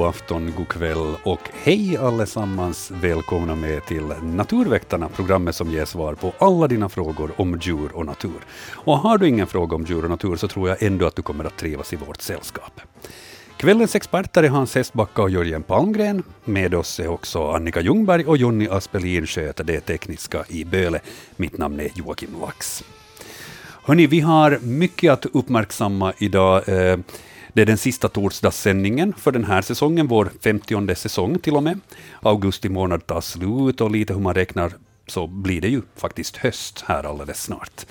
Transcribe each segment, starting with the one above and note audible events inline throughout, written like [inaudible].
God afton, god kväll och hej allesammans. Välkomna med till Naturväktarna, programmet som ger svar på alla dina frågor om djur och natur. Och har du ingen fråga om djur och natur så tror jag ändå att du kommer att trivas i vårt sällskap. Kvällens experter är Hans Hestbacka och Jörgen Palmgren. Med oss är också Annika Ljungberg och Jonny Aspelin sköter det tekniska i Böle. Mitt namn är Joakim Lax. Hörni, vi har mycket att uppmärksamma idag. Eh, det är den sista torsdagssändningen för den här säsongen, vår 50 säsong till och med. Augusti månad tar slut och lite hur man räknar så blir det ju faktiskt höst här alldeles snart.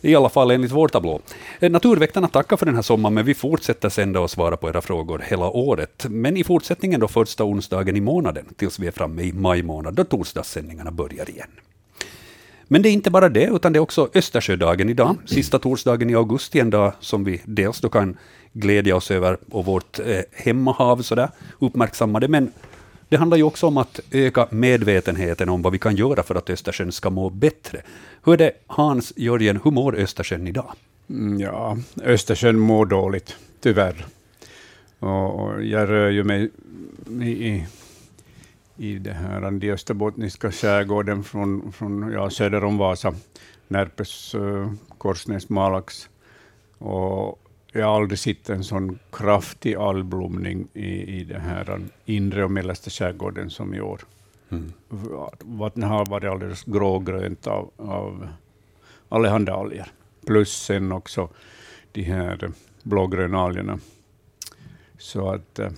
I alla fall enligt vår tablå. Eh, naturväktarna tackar för den här sommaren, men vi fortsätter sända och svara på era frågor hela året. Men i fortsättningen då första onsdagen i månaden, tills vi är framme i maj månad, då torsdagssändningarna börjar igen. Men det är inte bara det, utan det är också Östersjödagen idag, sista torsdagen i augusti, en dag som vi dels då kan glädja oss över och vårt eh, hemmahav sådär, uppmärksamma det, men det handlar ju också om att öka medvetenheten om vad vi kan göra för att Östersjön ska må bättre. Hur är det, Hans Jörgen, hur mår Östersjön idag? Mm, ja, Östersjön mår dåligt, tyvärr. Och jag rör ju mig i, i det här, den österbottniska skärgården från, från ja, söder om Vasa, Närpes, uh, Korsnäs, Malax. Och jag har aldrig sett en sån kraftig algblomning i, i den här inre och mellersta skärgården som i år. Mm. Vattnet har varit alldeles grågrönt av, av allehanda alger. Plus sen också de här blågröna algerna. Så att eh,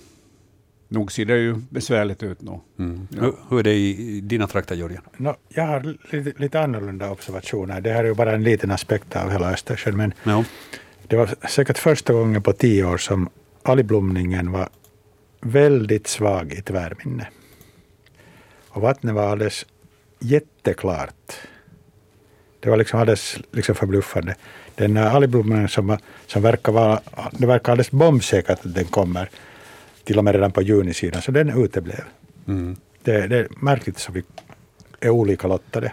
nog ser det ju besvärligt ut nu. Mm. Ja. Hur, hur, är det i dina trakter, Jörgen? No, jag har lite, lite annorlunda observationer. Det här är ju bara en liten aspekt av hela Östersjön. Men ja. Det var säkert första gången på tio år som algblomningen var väldigt svag i tvärminne. Och vattnet var alldeles jätteklart. Det var liksom alldeles liksom förbluffande. Den algblomningen som, som verkar vara, det verkar alldeles bombsäkert att den kommer, till och med redan på junisidan, så den uteblev. Mm. Det, det är märkligt så vi är olika lottade.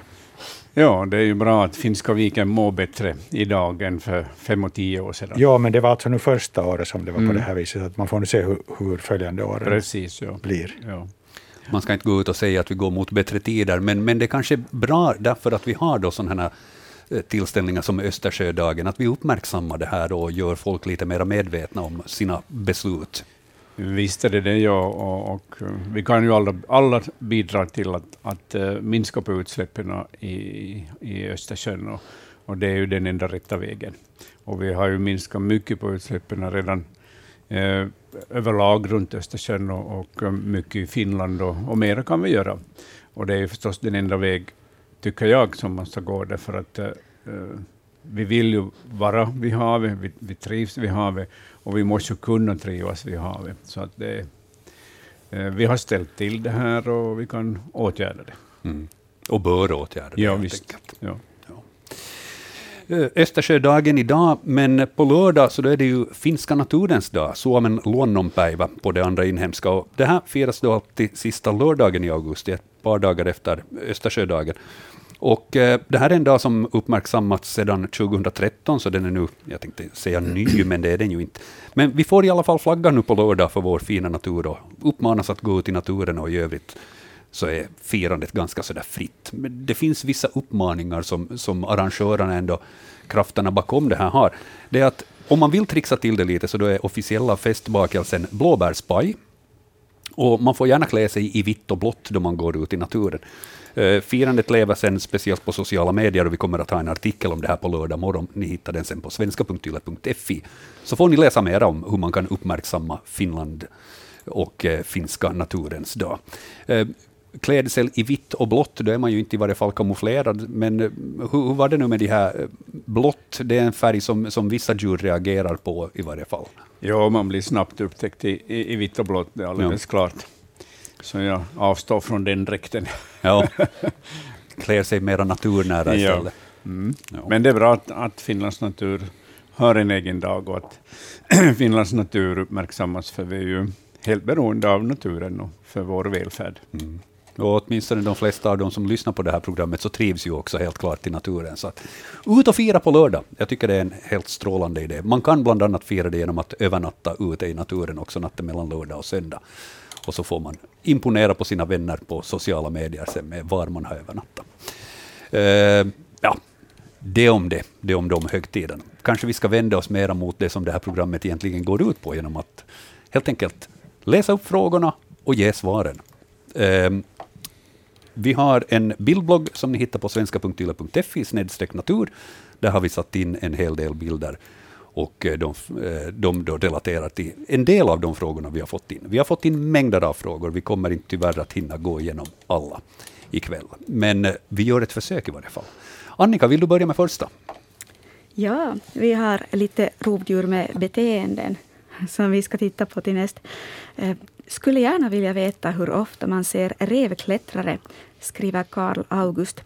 Ja, det är ju bra att Finska viken mår bättre idag än för fem och tio år sedan. Ja, men det var alltså nu första året som det var mm. på det här viset. Att man får nu se hur, hur följande år Precis, ja. blir. Ja. Man ska inte gå ut och säga att vi går mot bättre tider, men, men det är kanske är bra därför att vi har då sådana här eh, tillställningar som Östersjödagen, att vi uppmärksammar det här och gör folk lite mer medvetna om sina beslut. Visst är det det, ja. Och, och, eh, vi kan ju alla, alla bidra till att, att eh, minska på utsläppen i, i Östersjön. Och, och det är ju den enda rätta vägen. Och vi har ju minskat mycket på utsläppen redan eh, överlag runt Östersjön och, och eh, mycket i Finland och, och mera kan vi göra. Och det är förstås den enda väg, tycker jag, som man ska gå därför att eh, vi vill ju vara vid havet, vi, vi trivs vid havet och vi måste ju kunna trivas vid havet. Så att det, eh, vi har ställt till det här och vi kan åtgärda det. Mm. Och bör åtgärda det. Ja, visst. Ja. Eh, Östersjödagen idag, men på lördag så är det ju finska naturens dag, Suomen luonnonpäivä på det andra inhemska. Och det här firas då alltid sista lördagen i augusti, ett par dagar efter Östersjödagen. Och eh, det här är en dag som uppmärksammats sedan 2013, så den är nu, jag tänkte säga ny, men det är den ju inte. Men vi får i alla fall flagga nu på lördag för vår fina natur och uppmanas att gå ut i naturen och i övrigt så är firandet ganska sådär fritt. Men det finns vissa uppmaningar som, som arrangörerna ändå, krafterna bakom det här har. Det är att om man vill trixa till det lite så då är officiella festbakelsen blåbärspaj. Och man får gärna klä sig i vitt och blått då man går ut i naturen. Uh, firandet lever sen speciellt på sociala medier och vi kommer att ha en artikel om det här på lördag morgon. Ni hittar den sen på svenska.yle.fi. Så får ni läsa mer om hur man kan uppmärksamma Finland och uh, finska naturens dag. Uh, klädsel i vitt och blått, då är man ju inte i varje fall kamouflerad. Men hur, hur var det nu med de här blått? Det är en färg som, som vissa djur reagerar på i varje fall. Ja, man blir snabbt upptäckt i, i, i vitt och blått, det är alldeles ja. klart. Så jag avstår från den dräkten. Ja. [laughs] Klär sig mera naturnära istället. Ja. Mm. Ja. Men det är bra att, att Finlands natur har en egen dag och att [clears throat] Finlands natur uppmärksammas, för vi är ju helt beroende av naturen och för vår välfärd. Mm. Och åtminstone de flesta av de som lyssnar på det här programmet så trivs ju också helt klart i naturen. Så att, ut och fira på lördag. Jag tycker det är en helt strålande idé. Man kan bland annat fira det genom att övernatta ute i naturen också natten mellan lördag och söndag. Och så får man imponera på sina vänner på sociala medier sen med var man har övernattat. Uh, eh, ja, det om det, det om de högtiderna. Kanske vi ska vända oss mera mot det som det här programmet egentligen går ut på, genom att helt enkelt läsa upp frågorna och ge svaren. Um, vi har en bildblogg som ni hittar på svenska.yle.fi natur. Där har vi satt in en hel del bilder och eh, de, eh, de då relaterar till en del av de frågorna vi har fått in. Vi har fått in mängder av frågor. Vi kommer inte tyvärr att hinna gå igenom alla ikväll. Men eh, vi gör ett försök i varje fall. Annika, vill du börja med första? Ja, vi har lite rovdjur med beteenden som vi ska titta på till näst. Skulle gärna vilja veta hur ofta man ser revklättrare, skriver Karl August.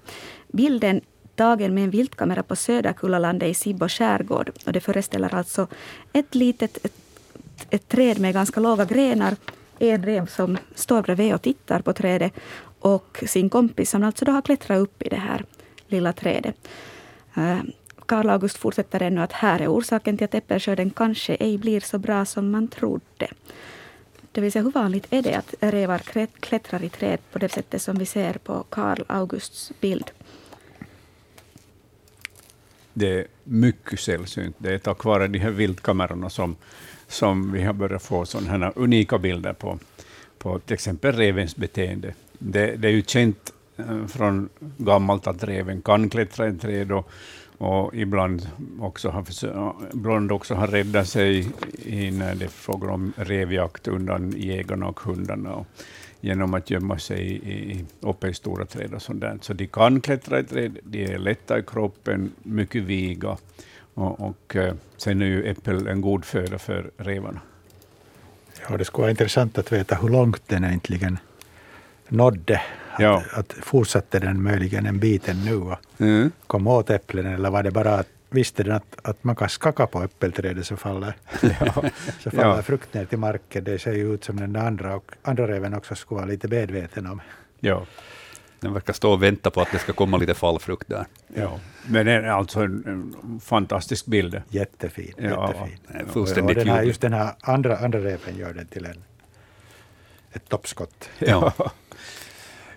Bilden tagen med en viltkamera på Söderkullalandet i Sibbo skärgård. Och det föreställer alltså ett litet ett, ett träd med ganska låga grenar. En rev som står bredvid och tittar på trädet och sin kompis som alltså då har klättrat upp i det här lilla trädet. Eh, Karl August fortsätter ännu att här är orsaken till att äppelskörden kanske ej blir så bra som man trodde. Det vill säga, hur vanligt är det att rävar klättrar i träd på det sättet som vi ser på Karl Augusts bild? Det är mycket sällsynt. Det är tack vare de här viltkamerorna som, som vi har börjat få sådana här unika bilder på, på till exempel revens beteende. Det, det är ju känt eh, från gammalt att reven kan klättra i träd och, och ibland också har, ibland också har räddat sig i när det är fråga om revjakt undan jägarna och hundarna. Och genom att gömma sig i, uppe i stora träd och sånt där. Så de kan klättra i träd, de är lätta i kroppen, mycket viga. Och, och eh, sen är ju äppel en god föda för revarna. Ja, det skulle vara intressant att veta hur långt den egentligen nådde. Att, ja. att fortsatte den möjligen en bit nu och mm. kom åt äpplen, eller var det bara att visste den att, att man kan skaka på äppelträdet så faller, [laughs] så faller frukt ner till marken. Det ser ju ut som den andra, och andra räven också skulle vara lite medveten om. Ja. Den verkar stå och vänta på att det ska komma lite fallfrukt där. Ja, men det är alltså en, en fantastisk bild. Jättefin. Ja, jättefin. Fullständigt och den här, just den här andra, andra räven gör den till en, ett toppskott. Ja. [laughs]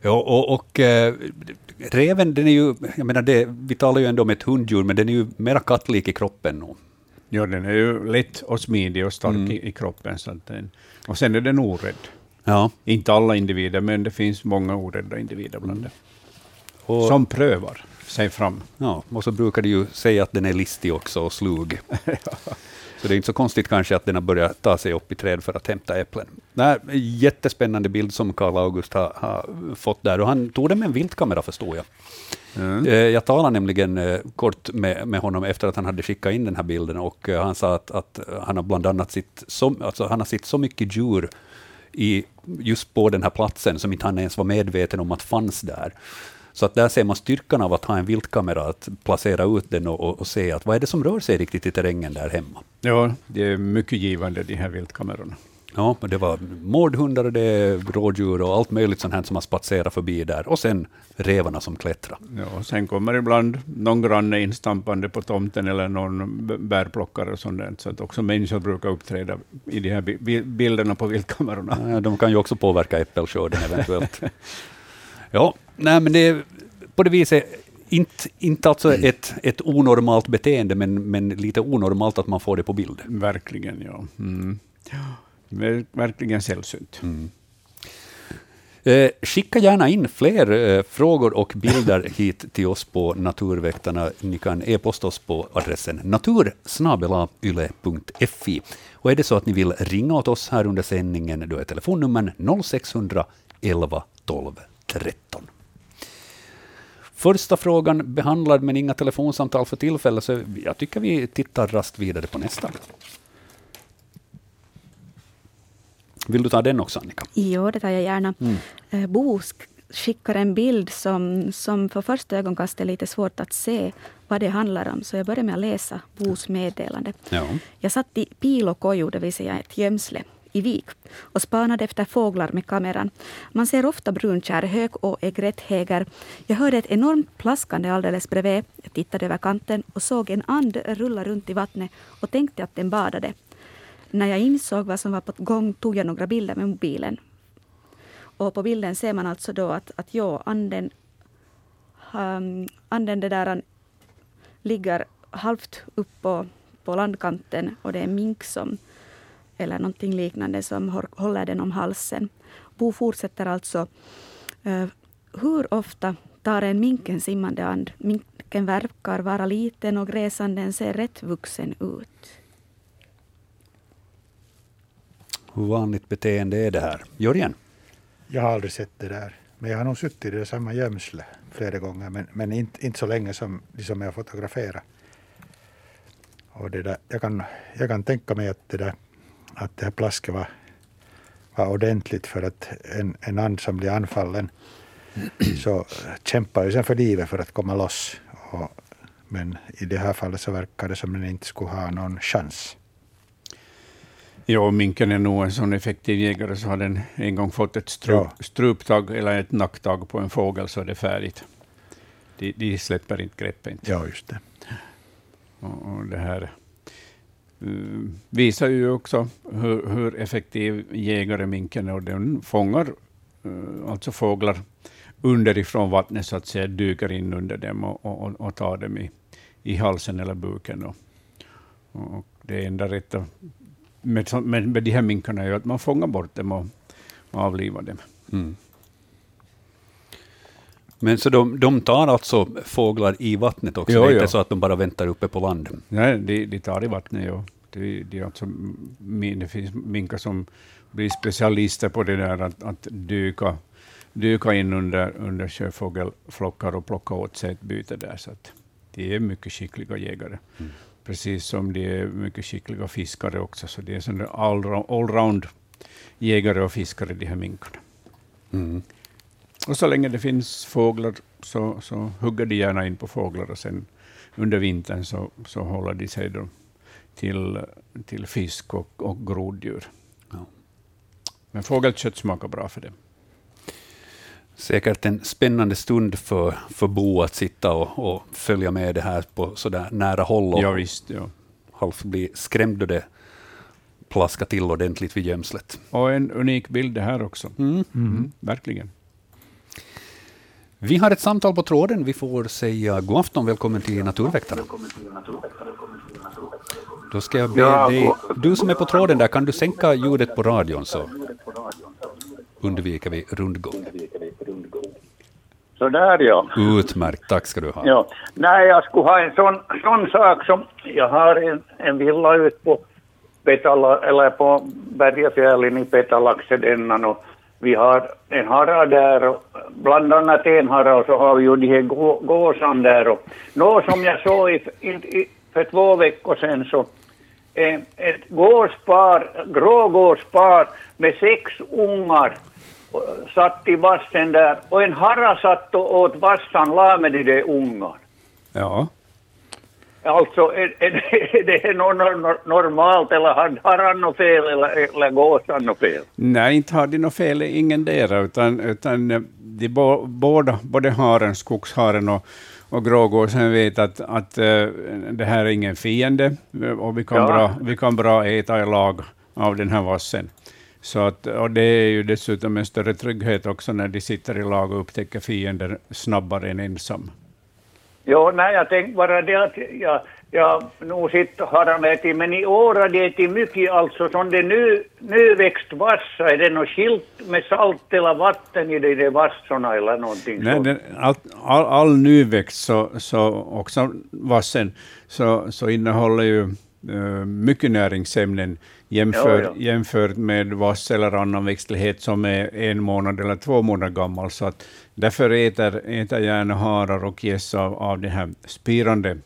ja, och, och äh, reven, den är ju, jag menar det, vi talar ju ändå om ett hunddjur, men den är ju mera kattlik i kroppen nu. Ja, den är ju lätt och smidig och stark mm. i, i, kroppen. Så den, och sen är den orädd. Ja. Inte alla individer, men det finns många orädda individer bland dem. Och, som prövar sig fram. Ja, och så brukar de ju säga att den är listig också och slug. [laughs] [laughs] ja. Så det är inte så konstigt kanske att den har börjat ta sig upp i träd för att hämta äpplen. En jättespännande bild som Karl August har, har, fått där. Och han tog den med en viltkamera förstår jag. Mm. Eh, jag talade nämligen eh, kort med, med honom efter att han hade skickat in den här bilden och eh, han sa att, att han har bland annat sitt, som, alltså han har sett så mycket djur i, just på den här platsen som inte han ens var medveten om att fanns där. Så att där ser man styrkan av att ha en viltkamera, att placera ut den och, och, och, se att vad är det som rör sig riktigt i terrängen där hemma. Ja, det är mycket givande de här viltkamerorna. Ja, det var mårdhundar och det är rådjur och allt möjligt sånt här som har spatserat förbi där. Och sen revarna som klättrar. Ja, sen kommer ibland någon granne instampande på tomten eller någon bärplockare och sånt där. Så att också människor brukar uppträda i de här bilderna på viltkamerorna. Ja, de kan ju också påverka äppelskörden eventuellt. [laughs] ja, nej men det är på det viset inte, inte alltså mm. ett, ett onormalt beteende, men, men lite onormalt att man får det på bild. Verkligen, ja. Mm. Verkligen sällsynt. Mm. Eh, skicka gärna in fler eh, frågor och bilder [laughs] hit till oss på Naturväktarna. Ni kan e-posta oss på adressen natursnabelayle.fi. Och är det så att ni vill ringa åt oss här under sändningen, då är telefonnummer 0600 11 12 13. Första frågan behandlad, men inga telefonsamtal för tillfället, så jag tycker vi tittar rast vidare på nästa. Vill du ta den också, Annika? Jo, det tar jag gärna. Mm. Eh, Bo skickar en bild som, som för första ögonkastet är lite svårt att se vad det handlar om. Så jag börjar med att läsa Bos meddelande. Ja. Jag satt i Pilokoju, det vill säga ett gömsle, i vik och spanade efter fåglar med kameran. Man ser ofta brunkärrhök och egretthäger. Jag hörde ett enormt plaskande alldeles bredvid. Jag tittade över kanten och såg en and rulla runt i vattnet och tänkte att den badade. När jag insåg vad som var på gång tog jag några bilder med mobilen. Och på bilden ser man alltså då att, att ja, anden, um, anden det där, ligger halvt upp på, på landkanten och det är en mink som, eller någonting liknande som håller den om halsen. Bo fortsätter alltså. Uh, hur ofta tar en mink en simmande and? Minken verkar vara liten och gräsanden ser rätt vuxen ut. Hur vanligt beteende är det här? Jörgen? Jag har aldrig sett det där. Men jag har nog suttit i det samma gömsle flera gånger, men, men inte, inte så länge som de som jag fotograferar. Och det där, jag, kan, jag kan tänka mig att det, där, att det här plasket var, var ordentligt för att en, en and som blir anfallen så kämpar ju sen för livet för att komma loss. Och, men i det här fallet så verkar det som den inte skulle ha någon chans. Ja, minken är nog en sån effektiv jägare, så har den en gång fått ett strup, ja. struptag eller ett nacktag på en fågel så är det färdigt. De, de släpper inte greppet. Ja, just det. Och, och det här Eh, visar ju också hur, hur, effektiv jägare minken är. Och den fångar uh, alltså fåglar underifrån vattnet, så att säga, dyker in under dem och, och, och tar dem i, i halsen eller buken. Och, och det enda rätta med, med, med de här minkarna är att man fångar bort dem och, och avlivar dem. Mm. Men så de, de tar alltså fåglar i vattnet också? Jo, det är jo. inte så att de bara väntar uppe på land? Nej, de, de tar i vattnet, ja. Det, de alltså, det finns minkar som blir specialister på det där att, att dyka, dyka in under, under sjöfågelflockar och plocka åt sig ett byte där. Så att de är mycket skickliga jägare. Mm precis som de är mycket skickliga fiskare också. Så de är allround jägare och fiskare, de här minkarna. Mm. Och så länge det finns fåglar så, så hugger de gärna in på fåglar och sen under vintern så, så håller de sig då till, till fisk och, och groddjur. Ja. Men fågelkött smakar bra för dem. Säkert en spännande stund för, för Bo att sitta och, och följa med det här på så där nära håll och ja, visst, ja. halvt bli skrämd då det plaskar till ordentligt vid gömslet. Och en unik bild det här också. Mm. Mm. Mm, verkligen. Vi har ett samtal på tråden. Vi får säga god afton, välkommen till Naturväktarna. Då ska jag be dig, du som är på tråden där, kan du sänka ljudet på radion så undviker vi rundgång. Så där ja. Utmärkt, tack ska du ha. Ja. Nej, jag skulle ha en sån, sån sak som, jag har en, en villa ute på Petala, eller på Bergafjällen i Petalaxedennan och vi har en hara där och bland annat en hara och så har vi ju de här gåsan där och nå, som jag såg i, i, för två veckor sedan så eh, ett gåspar, grågåspar med sex ungar eh, satt i vassen där och en harra satt och åt vassan la med de ungar. Ja. Alltså, [laughs] är, är, är det något normalt eller har harran något fel eller, eller gåsan något fel? Nej, inte har de något fel, ingen där, utan, utan eh, de båda, både haren, skogsharen och, och grågåsen vet att, att uh, det här är ingen fiende och vi kan, ja. bra, vi kan bra äta i lag av den här vassen. Så att, och det är ju dessutom en större trygghet också när de sitter i lag och upptäcker fiender snabbare än ensam. Jo, nej, jag tänkte bara det att jag, jag nog sitter har han ätit, men i år har de ätit mycket alltså som det nu, växt vassa. Är det något skilt med salt eller vatten i de där vassorna eller någonting Nej, den, all, all, all nyväxt, så, så också vassen, så, så innehåller ju mycket näringsämnen jämfört, ja, ja. jämfört med vass eller annan växtlighet som är en månad eller två månader gammal. Så att därför äter, äter gärna harar och gäss av, av den här spirande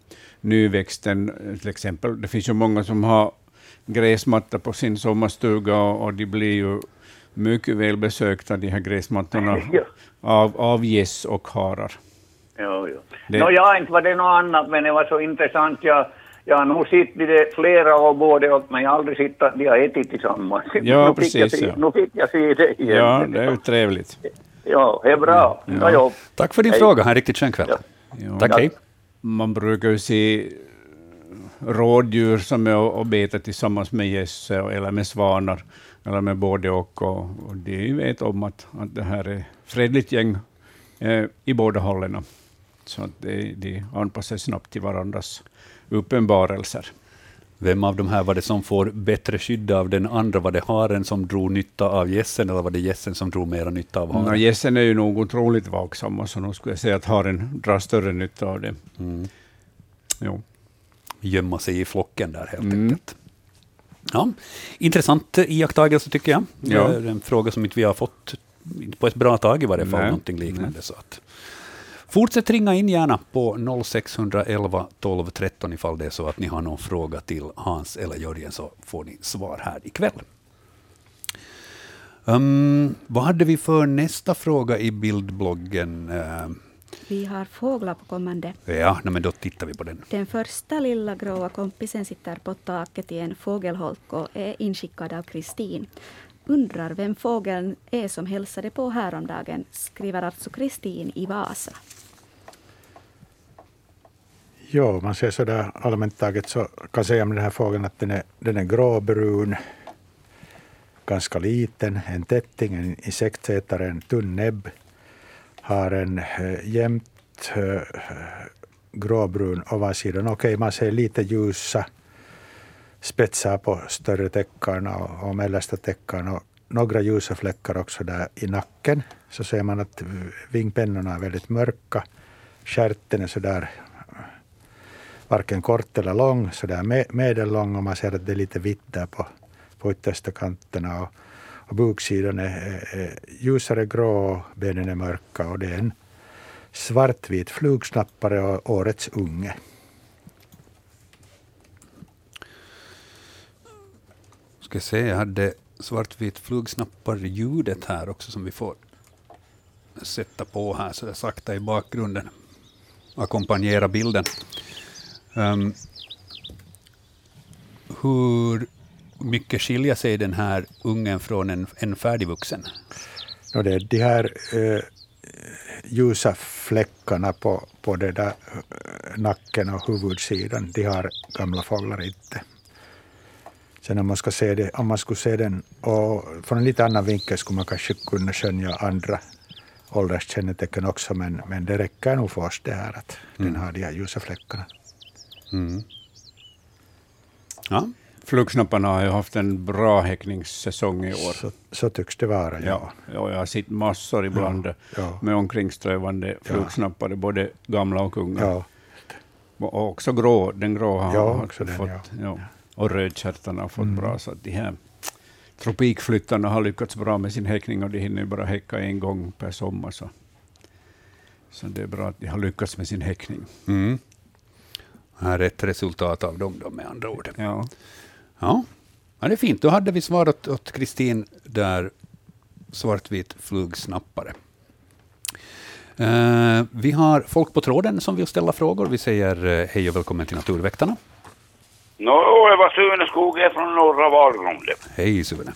nyväxten. Till exempel, det finns ju många som har gräsmatta på sin sommarstuga och, och de blir ju mycket välbesökta, de här gräsmattorna, [laughs] ja. av, av gäss och harar. Jo, jo. Det... No, ja, inte var det något annat, men det var så intressant. Jag Ja, nu sitter det flera år både åt mig, aldrig sitta, de har ätit tillsammans. Ja, nu precis. Fick ja. nu fick jag se det igen. ja, det är ju trevligt. Ja, det är bra. Ja. Bra jobb. Tack för din Hej. fråga. Ha en riktigt skön kväll. Ja. Ja. Tack, hej. Man brukar ju se rådjur som är och betar tillsammans med gäss eller med svanar, eller med både och. Och, och de vet om att, att det här är fredligt gäng eh, i båda hållen. Så att de, de anpassar sig snabbt till varandras uppenbarelser. Vem av de här var det som får bättre skydd av den andra? Var det haren som drog nytta av gässen, eller var det gässen som drog mera nytta av haren? gässen är ju nog otroligt vaksamma, så nog skulle jag säga att haren drar större nytta av det. Mm. Jo. Gömma sig i flocken där helt Mm. enkelt. Ja, intressant iakttagelse tycker jag. Ja. Det är en fråga som inte vi har fått på ett bra tag i varje fall, Nej. någonting liknande. Så att, fortsätt ringa in gärna på 0611 12 13 ifall det är så att ni har någon fråga till Hans eller Jörgen så får ni svar här ikväll. Um, vad hade vi för nästa fråga i bildbloggen? Uh, Vi har fåglar på kommande. ja, nej, men då tittar vi på den. Den första lilla gråa kompisen sitter på taket i en fågelholk och är inskickad av Kristin. Undrar vem fågeln är som hälsade på häromdagen, skriver alltså Kristin i Vasa. Jo, man ser sådär allmänt taget så kan säga om den här fågeln att den är, den är gråbrun, ganska liten, en tätting, en insektsätare, en tunn näbb, har en eh, jämnt eh, gråbrun ovansidan. Okej, man ser lite ljusa spetsar på större täckarna och, och mellersta täckarna och några ljusa fläckar också där i nacken. Så ser man att eh, vingpennorna är väldigt mörka. Stjärten är sådär varken kort eller lång, sådär me- medellång och man ser att det är lite vitt där på, på yttersta kanterna. Och, och buksidan är, är, ljusare grå, och benen är mörka och det är en svartvit flugsnappare och årets unge. Ska se, jag hade svartvit flugsnappar-ljudet här också som vi får sätta på här så det sakta i bakgrunden. Ackompanjera bilden. Um, hur mycket skiljer sig den här ungen från en, en färdigvuxen? Det är de här eh, ljusa fläckarna på, på det där eh, nacken och huvudsidan, de har gamla fåglar inte. Sen om man, ska se det, om man skulle se den och från en lite annan vinkel skulle man kanske kunna skönja andra ålderskännetecken också, men, men det räcker nog för oss det här att den har de här ljusa fläckarna. Mm. Ja, Flugsnapparna har ju haft en bra häckningssäsong i år. Så, så tycks det vara, ja. Ja, ja, jag har sett massor ibland ja. med omkringströvande flugsnappare, både gamla och unga. Ja, Och också grå, den grå har Ja, också den, fått, ja. ja. Och rödstjärtarna har fått Mm. bra, så att de här tropikflyttarna har lyckats bra med sin häckning och de hinner bara häcka en gång per sommar. Så, så det är bra att de har lyckats med sin häckning. mm. Här är ett resultat av dem då, med andra ord. Ja. Ja. ja, det är fint. Då hade vi svarat åt Kristin där, svartvit flugsnappare. Eh, vi har folk på tråden som vill ställa frågor. Vi säger eh, hej och välkommen till Naturväktarna. Nå, det var Sune Skog från norra Valgrunde. Hej Sune.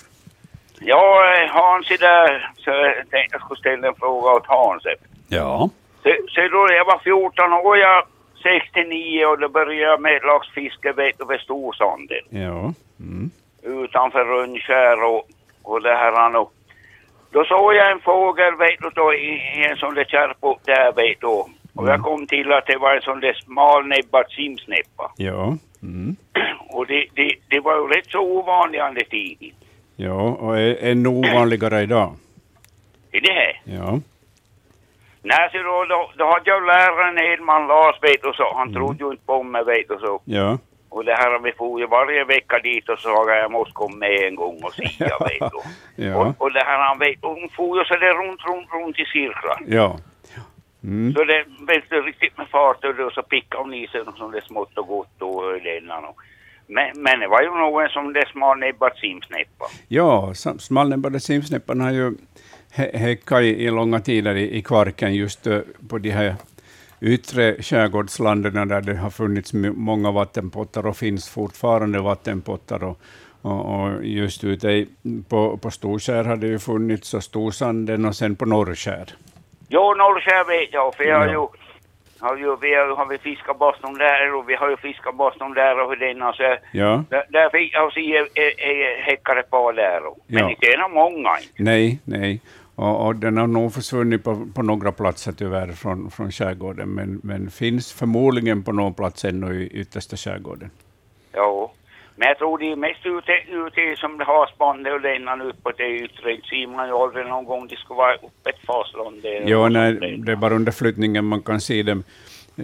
Ja, eh, Hans är där, så jag tänkte jag skulle ställa en fråga åt Hans. Ja, Så, så då jag var 14 år, jag 69 och då började jag med laxfiske vet du, vid Storsanden ja. Mm. utanför Rönnskär och, och det här. Och, då såg jag en fågel vet du, då, i, i en sån där kärpa där vet du. Och jag kom till att det var en sån där smalnäbbad simsnäppa. Ja. Mm. [clears throat] Och det, det, det var ju rätt så ovanligt under tiden. ja, och är ännu ovanligare idag. Är det här? Ja. Nej, så då, då, då hade jag läraren Edman Lars, vet du, så han trodde ju inte på mig, vet du, så. Ja. Och det här, vi for ju varje vecka dit och sa jag måste komma med en gång och [laughs] sia, vet du. Ja. Och, och det här, han vet, hon for ju så där runt, runt, runt i cirklar. Ja. Mm. Så det välte riktigt med fart och då så pickade hon i sig sånt där smått och gott och denna och. Men, men det var ju en sån där smalnäbbad simsnäppa. Ja, smalnäbbade simsnäppan har ju hä- häckat i, i långa tider i, i kvarken just eh, på de här yttre skärgårdslanden där det har funnits många vattenpottar och finns fortfarande vattenpottar. Och, och, och just ute i, på, på Storskär har det ju funnits, och Storsanden och sen på Norrskär. Jo, Norrskär vet jag, för jag har ju har ju, vi har, har vi fiskat boston där och vi har ju fiskat boston där och denna så ja. där, där fick jag se häckare på där. Men ja. inte är många. Nej, nej. Och, och, den har nog försvunnit på, på några platser tyvärr från, från skärgården, men, men finns förmodligen på någon plats ännu i yttersta skärgården. Jo. Men jag tror det är mest ute, ute som det har spannet och denna uppåt det yttre. ser man ju aldrig någon gång det ska vara uppe ett fastland. Jo, nej, det är bara under flyttningen man kan se dem,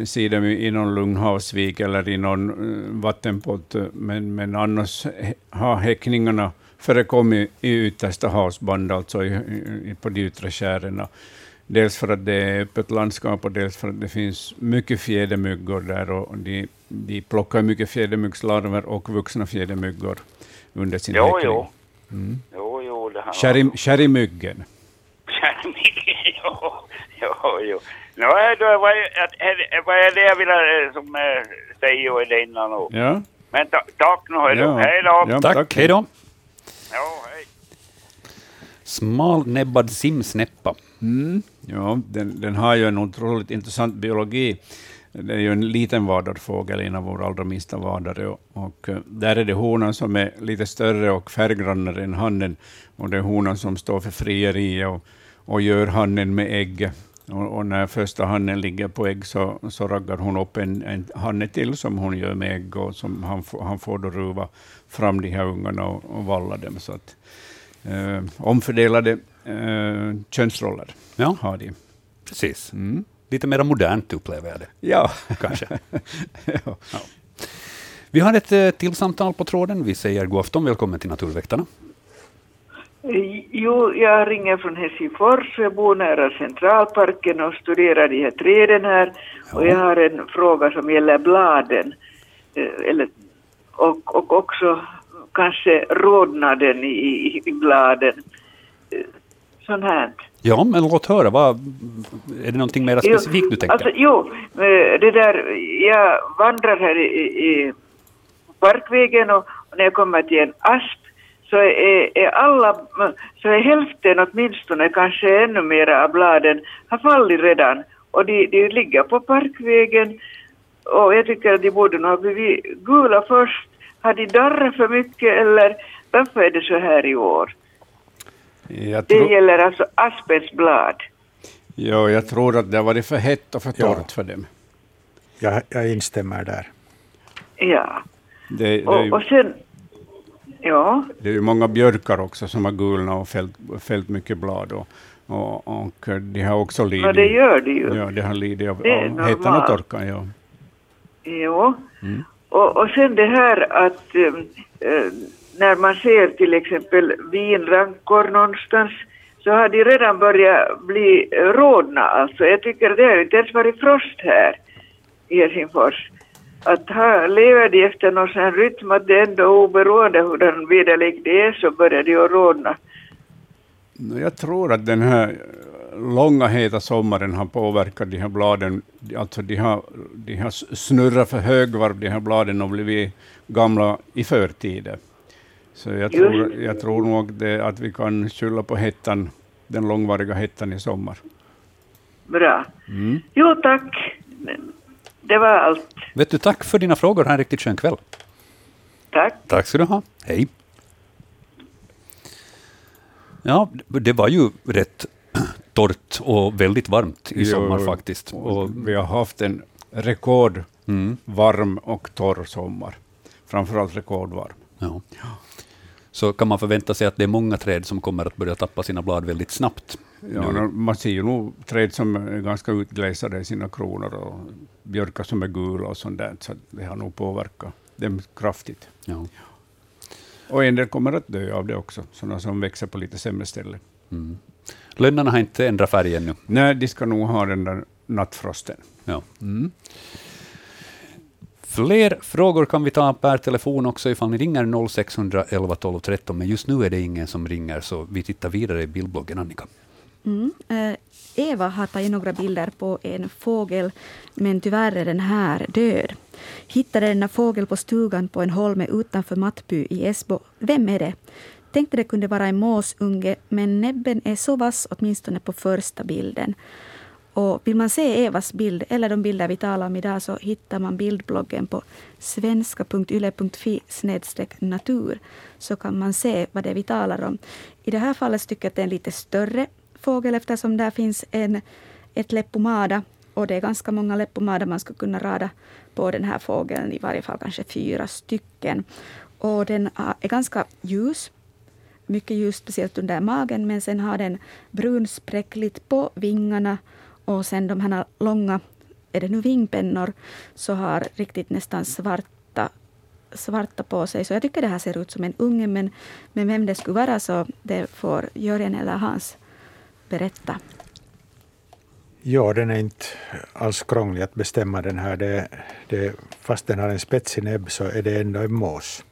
se dem i någon lugnhavsvik eller i någon uh, vattenpott, men, men annars har häckningarna förekommit i yttersta havsband, alltså i, i, på de yttre skären. Dels för att det är öppet landskap och dels för att det finns mycket fjädermyggor där och de, de plockar mycket fjädermyggslarver och vuxna fjädermyggor under sin jo, häckning. Jo, mm. jo. jo det här Kärrimyggen. Kärrimyggen, [laughs] jo, jo, jo. No, då, vad, är, vad är det jag vill eh, som, äh, säga i det innan? Ja. Men ta, tack nu, hej då. Ja. Hej då. Ja, tack, tack, hej då. Ja, hej. Smalnäbbad simsnäppa. Mm. Ja, den, den har ju en otroligt intressant biologi. Det är ju en liten vadarfågel, en av våra allra minsta vadare. Och, och, eh, där är det honan som är lite större och färggrannare än hannen. Och det är honan som står för frieriet och, och gör hannen med ägg. Och, och, när första hannen ligger på ägg så, så raggar hon upp en, en hanne till som hon gör med ägg och som han, han får då ruva fram de här ungarna och, och valla dem. Så att, eh, omfördelade eh, könsroller ja. har de. Precis. Mm. Lite mer modernt upplever jag det. Ja. Kanske. [laughs] ja. ja. Vi har ett eh, till samtal på tråden. Vi säger god afton, välkommen till Naturväktarna. Jo, jag ringer från Helsingfors. Jag bor nära Centralparken och studerar de här träden här. Ja. Och jag har en fråga som gäller bladen. Eh, eller, och, och också kanske rodnaden i, i bladen. Eh, sånt här. Ja, men låt höra. Vad, är det någonting mer specifikt du tänker? Alltså, jo, eh, det där, jag vandrar här i, i parkvägen och, och när jag kommer till en asp så är, är alla, så är hälften åtminstone, kanske ännu mera av bladen har fallit redan och de, de ligger på parkvägen och jag tycker att de borde nog ha blivit gula först. Har de darrat för mycket eller varför är det så här i år? Tror... Det gäller alltså aspens blad. Ja, jag tror att det har varit för hett och för torrt ja. för dem. Jag, jag instämmer där. Ja. Det, det och, och sen, ja. Det är ju många björkar också som har gulnat och fällt, fällt mycket blad. Och, och, och de har också lidit. Ja, det gör de ju. Ja, de har lidit av, av hettan och torkan. Ja. Jo. Mm. Och, och sen det här att äh, när man ser till exempel vinrankor någonstans så har de redan börjat bli rådna. Alltså jag tycker det har inte ens varit frost här i Helsingfors. Att ha, lever de efter någon sån rytm att det ändå oberoende hur den väderlek det är så börjar de att rådna. Jag tror att den här långa heta sommaren har påverkat de här bladen. Alltså de har, de har snurrat för högvarv, de här bladen, och blivit gamla i förtid. Så jag tror, jag tror nog det, att vi kan skylla på hettan, den långvariga hettan i sommar. Bra. Mm. Jo, tack. Det var allt. Vet du, tack för dina frågor. Ha en riktigt skön kväll. Tack. Tack ska du ha. Hej. Ja, det var ju rätt [clears throat] torrt och väldigt varmt i sommar jo, faktiskt. Och vi har haft en rekordvarm mm. och torr sommar. Framförallt rekordvarm. Ja så kan man förvänta sig att det är många träd som kommer att börja tappa sina blad väldigt snabbt. Ja, man ser ju nog träd som är ganska utglesade i sina kronor och björkar som är gula och sånt där, så det har nog påverkat dem kraftigt. Ja. Och en del kommer att dö av det också, sådana som växer på lite sämre ställen. Mm. Lönnarna har inte ändrat färg ännu? Nej, de ska nog ha den där nattfrosten. Ja. Mm. Fler frågor kan vi ta per telefon också ifall ni ringer 0611 12 13, men just nu är det ingen som ringer, så vi tittar vidare i bildbloggen, Annika. Mm. Eh, Eva har tagit några bilder på en fågel, men tyvärr är den här död. Hittade denna fågel på stugan på en holme utanför Mattby i Esbo. Vem är det? Tänkte det kunde vara en måsunge, men näbben är så vass åtminstone på första bilden. Och vill man se Evas bild eller de bilder vi talar om idag så hittar man bildbloggen på svenska.yle.fi natur så kan man se vad det är vi talar om. I det här fallet tycker jag att det är en lite större fågel eftersom där finns en, ett leppomada och det är ganska många leppomada man skulle kunna rada på den här fågeln, i varje fall kanske fyra stycken. Och den är ganska ljus, mycket ljus, speciellt under magen, men sen har den brunspräckligt på vingarna och sen de här långa, är det nu vingpennor, så har riktigt nästan svarta svarta på sig. Så jag tycker det här ser ut som en unge, men, men vem det skulle vara så det får Jörgen eller Hans berätta. Ja, den är inte alls krånglig att bestämma den här. Det, det, fast den har en spetsig näbb så är det ändå en mås.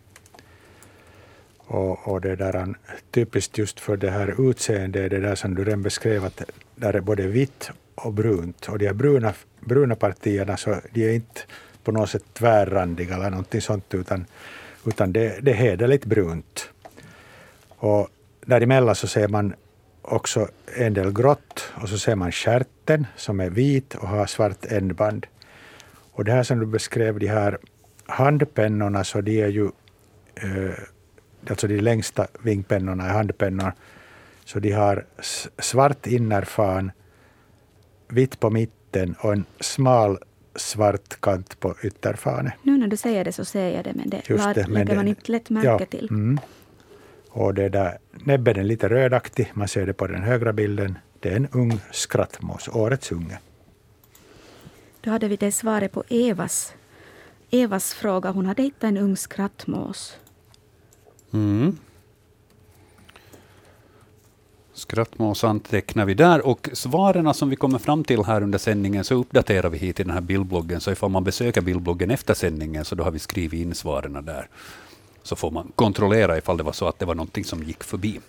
Och, och det där, typiskt just för det här utseendet, är det där som du redan beskrev, att där är både vitt och brunt. Och de här bruna, bruna partierna, så de är inte på något sätt tvärrandiga eller någonting sånt, utan, utan det, det är hederligt brunt. Och däremellan så ser man också en del grått och så ser man skärten som är vit och har svart ändband. Och det här som du beskrev, de här handpennorna, så de är ju eh, alltså de längsta vingpennorna är handpennor, så de har svart innerfan, vitt på mitten och en smal svart kant på ytterfanen. Nu när du säger det så ser jag det, men det, Just det, lägger man inte lätt märke ja, till. Mm. Och det där, näbben är lite rödaktig, man ser det på den högra bilden. Det är en ung skrattmås, årets unge. Då hade vi det svaret på Evas, Evas fråga. Hon hade hittat en ung skrattmås. Mm. Skrattmås antecknar vi där och svaren som vi kommer fram till här under sändningen så uppdaterar vi hit i den här bildbloggen. Så ifall man besöker bildbloggen efter sändningen så då har vi skrivit in svaren där så får man kontrollera ifall det var så att det var någonting som gick förbi.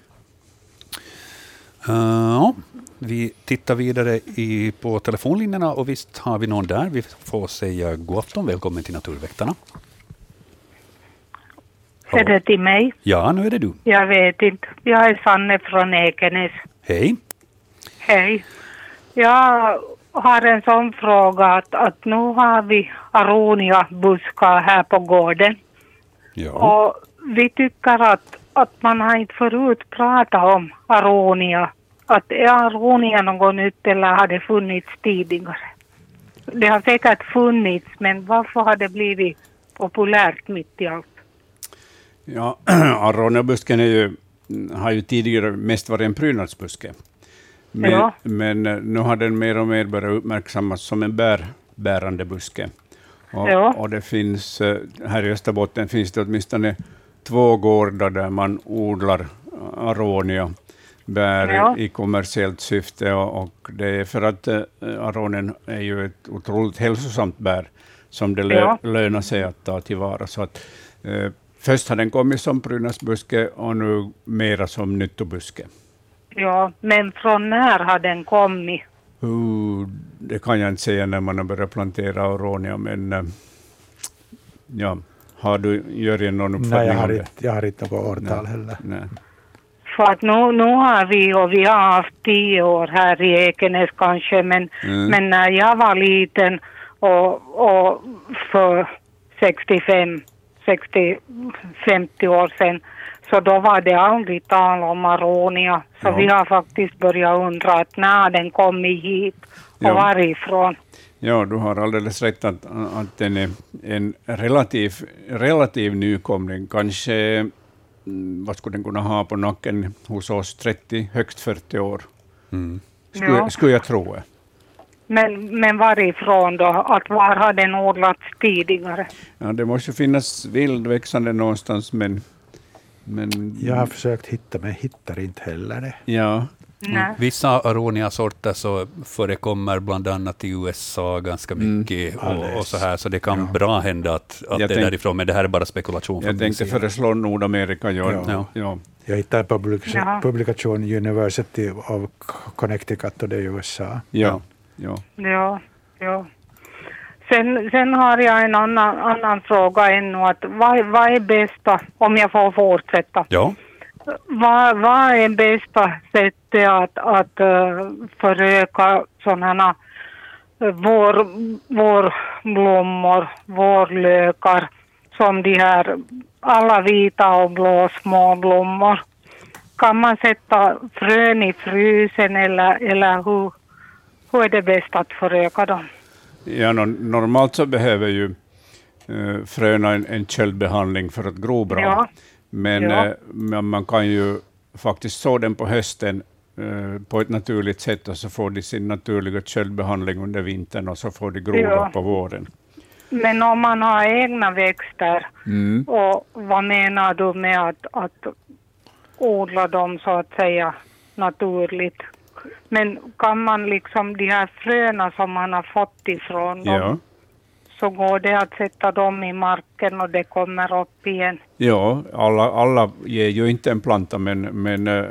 Uh, vi tittar vidare i, på telefonlinjerna och visst har vi någon där. Vi får säga god afton, välkommen till Naturväktarna. Är det till mig? Ja, nu är det du. Jag vet inte. Jag är Sanne från Ekenäs. Hej. Hej. Jag har en sån fråga att, att nu har vi aronia-buskar här på gården. Ja. Och vi tycker att, att man har inte förut pratat om aronia. Att är aronia något nytt eller har det funnits tidigare? Det har säkert funnits, men varför har det blivit populärt mitt i allt? Ja, [clears throat] aroniabusken är ju, har ju tidigare mest varit en prydnadsbuske. Men, ja. men nu har den mer och mer börjat uppmärksammas som en bär, bärande buske. Och, ja. och det finns, eh, här i Österbotten finns det åtminstone två gårdar där man odlar aronia bär ja. i kommersiellt syfte och, och, det är för att aronen är ju ett otroligt hälsosamt bär som det lö, lönar sig att ta tillvara. Så att, äh, först har den kommit som prydnadsbuske och nu mera som nyttobuske. Ja, men från när har den kommit? Uh, det kan jag inte säga när man har börjat plantera aronia, men uh, ja, har du Jörgen någon uppfattning Nej, jag har, inte, jag har inte något årtal Nej. heller. Nej. För att nu, nu har vi, och vi har haft tio år här i Ekenäs kanske, men, mm. men när jag var liten och, och för 65, 60, 50 år sedan, så då var det aldrig tal om aronia. Så ja. vi har faktiskt börjat undra att när den kommit hit och ja. varifrån. Ja, du har alldeles rätt att, att den är en relativ, relativ nykomling. Kanske, mm, vad skulle den kunna ha på nacken hos oss, 30, högst 40 år. Mm. Skulle, ja. skulle jag tro. Men, men varifrån då? Att var har den odlats tidigare? Ja, det måste finnas vildväxande någonstans, men, men... Jag har försökt hitta, men hittar inte heller det. Ja, Mm. Vissa aronia-sorter så förekommer bland annat i USA ganska mm. mycket mm. och, och, så här, så det kan ja. bra hända att, att det är därifrån, men det här är bara spekulation. Jag tänkte föreslå Nordamerika. Ja. Ja. Ja. Jag hittade publikation, publikation University of Connecticut och det är USA. Ja. Ja. ja. ja. Sen, sen har jag en annan, annan fråga ännu. Att vad, vad är bästa, om jag får fortsätta? Ja. Vad, vad är bästa sättet att, att uh, föröka sådana uh, vår, vårblommor, vårlökar, som de här alla vita och blå små blommor? Kan man sätta frön i frysen eller, eller hur, hur är det bäst att föröka dem? Ja, no, normalt så behöver ju uh, fröna en, en köldbehandling för att gro bra. Ja. Men, ja. men man kan ju faktiskt så den på hösten uh, på ett naturligt sätt och så får de sin naturliga köldbehandling under vintern och så får de gro ja. på våren. Men om man har egna växter, mm. och vad menar du med att, att odla dem så att säga naturligt? Men kan man liksom de här fröna som man har fått ifrån dem, ja. så går det att sätta dem i marken och det kommer upp igen? Ja, alla, alla ger ju inte en planta, men, men uh,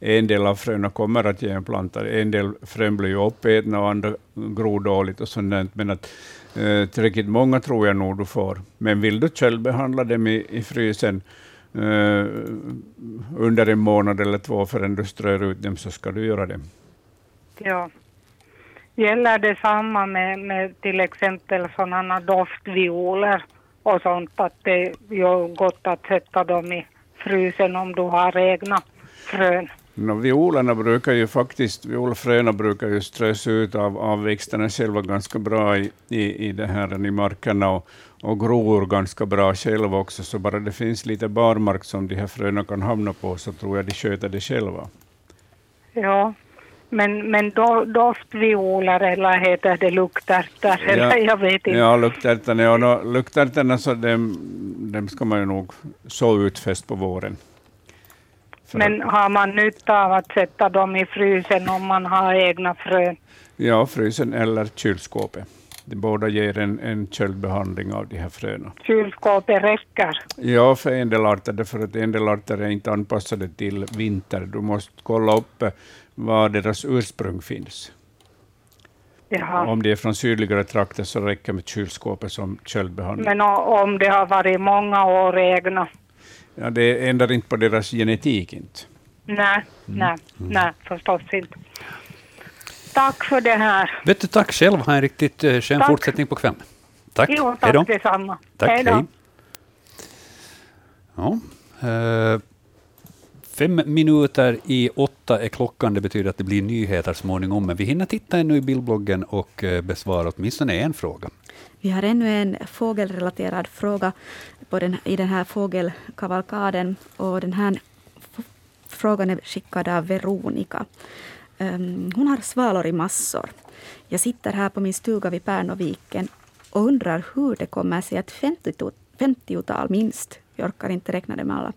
en del av fröna kommer att ge en planta. En del frön blir ju uppätna och andra gror dåligt och sånt men att uh, tillräckligt många tror jag nog du får. Men vill du själv behandla dem i, i frysen under en månad eller två förrän du strör ut dem, så ska du göra det. Ja. Gäller det samma med, med till exempel sådana doftvioler och sånt, att det är gott att sätta dem i frysen om du har egna frön? No, violerna brukar ju faktiskt, violfröna brukar ju strös ut av, av växterna själva ganska bra i, i, i, det här, i markerna och, och gror ganska bra själva också, så bara det finns lite barmark som de här fröna kan hamna på så tror jag de sköter det själva. Ja, men, men do, doftvioler eller heter det luktärtor? Ja, eller jag vet inte. Ja, luktärtorna, ja, no, luktärtorna så dem, dem ska man ju nog så utfäst på våren. För men har man nytta av att sätta dem i frysen om man har egna frön? Ja, frysen eller kylskåpet. De båda ger en, en köldbehandling av de här fröna. Kylskåpet räcker? Ja, för en del arter, för att en del arter är inte anpassade till vinter. Du måste kolla upp var deras ursprung finns. Jaha. Om det är från sydligare trakter så räcker med kylskåpet som köldbehandling. Men om det har varit många år egna? Ja, det ändrar inte på deras genetik inte. Nej, mm. nej, mm. nej, förstås inte. Tack för det här. Vet du, tack själv. Ha en riktigt uh, skön tack. fortsättning på kvällen. Tack. Jo, tack Hejdå. detsamma. Tack, hej. hej. Ja, uh, Fem minuter i åtta är klockan. Det betyder att det blir nyheter småningom. Men vi hinner titta ännu i bildbloggen och eh, besvara åtminstone en fråga. Vi har ännu en fågelrelaterad fråga på den, i den här fågelkavalkaden. Och den här frågan är skickad av Veronica. Ehm, hon har svalor i massor. Jag sitter här på min stuga vid Pärnoviken och undrar hur det kommer sig att 50-tal 50 minst, jag orkar inte räkna dem alla,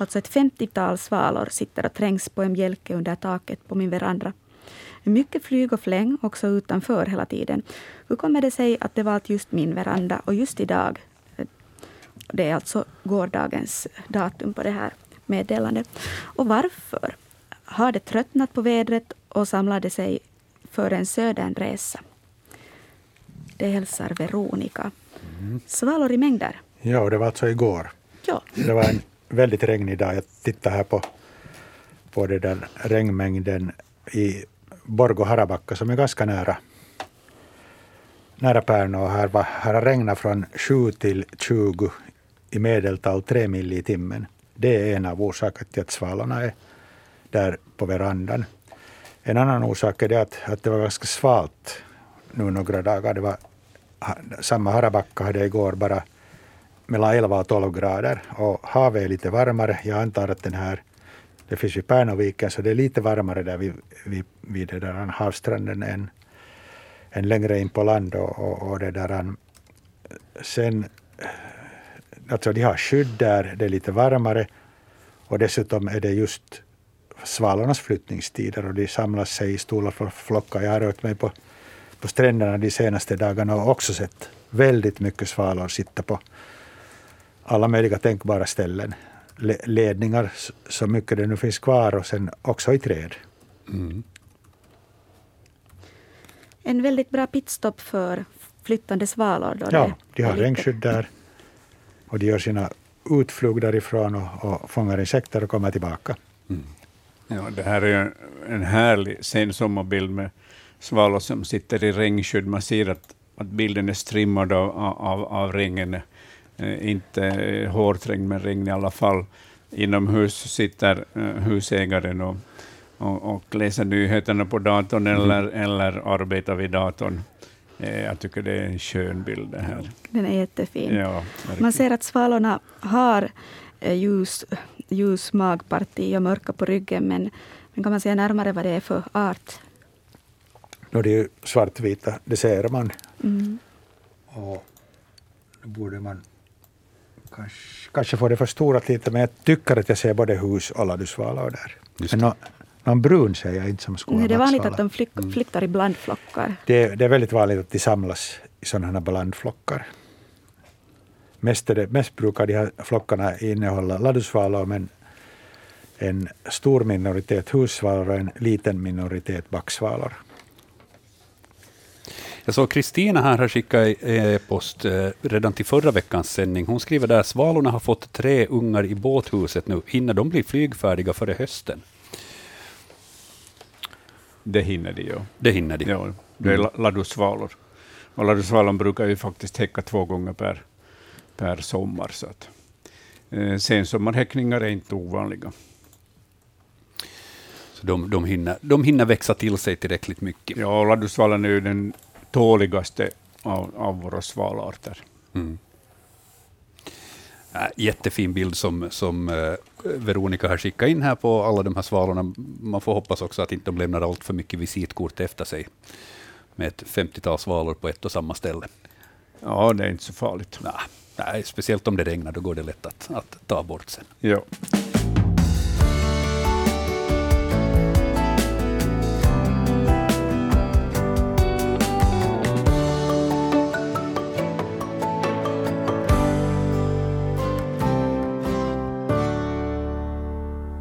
Alltså ett 50-tal svalor sitter och trängs på en bjälke under taket på min veranda. Mycket flyg och fläng också utanför hela tiden. Hur kommer det sig att det valt just min veranda och just idag? Det är alltså gårdagens datum på det här meddelandet. Och varför? Har det tröttnat på vädret och samlade sig för en södernresa? Det hälsar Veronica. Mm. Svalor i mängder. Ja, det var alltså igår. Ja. Det var en väldigt regnig dag. Jag tittar här på, på det där regnmängden i Borgo Harabacka som är ganska nära, nära Pärnu. här, var, här har regnat från 7 till 20 i medeltal 3 mil i timmen. Det är en av orsakerna till att svalorna är där på verandan. En annan orsak är det att, att det var ganska svalt nu några dagar. Det var, samma Harabacka hade igår bara mellan 11 och 12 grader och havet är lite varmare. Jag antar att den här, det finns ju Pärnoviken, så det är lite varmare där vid, vid, vid det där havsstranden än, än längre in på land. Och, och, och det där, sen, alltså de har skydd där, det är lite varmare och dessutom är det just svalornas flyttningstider och de samlas sig i stora flockar. Jag har rört mig på, på stränderna de senaste dagarna och också sett väldigt mycket svalor sitta på alla möjliga tänkbara ställen. Ledningar, så mycket det nu finns kvar, och sen också i träd. Mm. En väldigt bra pitstop för flyttande svalor. Då ja, de har regnskydd där och de gör sina utflug därifrån och, och fångar insekter och kommer tillbaka. Ja, det här är en härlig sensommarbild med svalor som sitter i regnskydd. Man ser att, att bilden är strimmad av, av, av regn. Eh, inte hårträngd, men regn i alla fall. Inomhus sitter eh, husägaren och, och, och läser nyheterna på datorn mm. eller, eller arbetar vid datorn. Eh, jag tycker det är en skön bild det här. Den är jättefin. Ja, Man ser att svalorna har eh, ljus, ljus magparti och mörka på ryggen, men, men kan man säga närmare vad det är för art? No, det är ju svartvita, det ser man. Mm. Och då borde man kanske, kanske få det förstorat lite, men jag tycker att jag ser både hus och ladusvalor där. Men no, någon brun ser jag inte som skulle Nej, Det är vanligt att de flyk, mm. flyttar i blandflockar. Det, det, är väldigt vanligt att de samlas i sådana här blandflockar. Mest, det, mest brukar de här flockarna innehålla ladusvalor, men en stor minoritet hussvalor och en liten minoritet backsvalor. Jag såg Kristina här har skickat e-post eh, redan till förra veckans sändning. Hon skriver där svalorna har fått tre ungar i båthuset nu. Hinner de bli flygfärdiga före hösten? Det hinner de, ja. Det hinner de. Ja, det är mm. ladusvalor. Och ladusvalan brukar ju faktiskt häcka två gånger per, per sommar. Så att, eh, sensommarhäckningar är inte ovanliga. Så de, de, hinner, de hinner växa till sig tillräckligt mycket? Ja, ladusvalan är ju den tåligaste av, av våra svalarter. Mm. Jättefin bild som, som eh, Veronica har skickat in här på alla de här svalorna. Man får hoppas också att inte de lämnar allt för mycket visitkort efter sig med ett 50-tal svalor på ett och samma ställe. Ja, det är inte så farligt. Nej, nej speciellt om det regnar, då går det lätt att, att ta bort sen. Ja.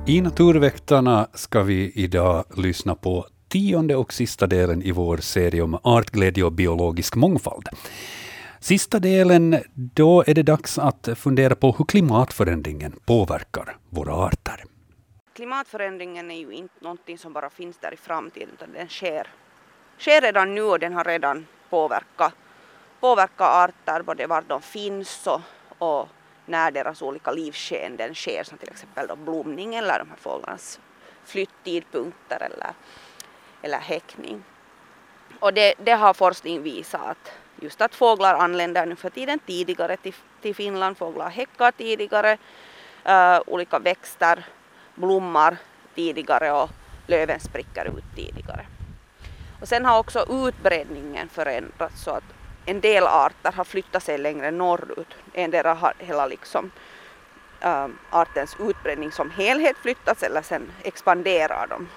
I Naturväktarna ska vi idag lyssna på tionde och sista delen i vår serie om artglädje och biologisk mångfald. Sista delen, då är det dags att fundera på hur klimatförändringen påverkar våra arter. Klimatförändringen är ju inte någonting som bara finns där i framtiden, utan den sker, sker redan nu och den har redan påverkat, påverkat arter, både var de finns och, och när deras olika livsskeenden sker, som till exempel då blomning eller de här fåglarnas flytttidpunkter eller, eller häckning. Och det, det har forskning visat att just att fåglar anländer nu för tiden tidigare till, till Finland, fåglar häckar tidigare, uh, olika växter blommar tidigare och löven spricker ut tidigare. Och sen har också utbredningen förändrats så att en del arter har flyttat sig längre norrut. Endera har hela liksom, äh, artens utbredning som helhet flyttats eller sen expanderar de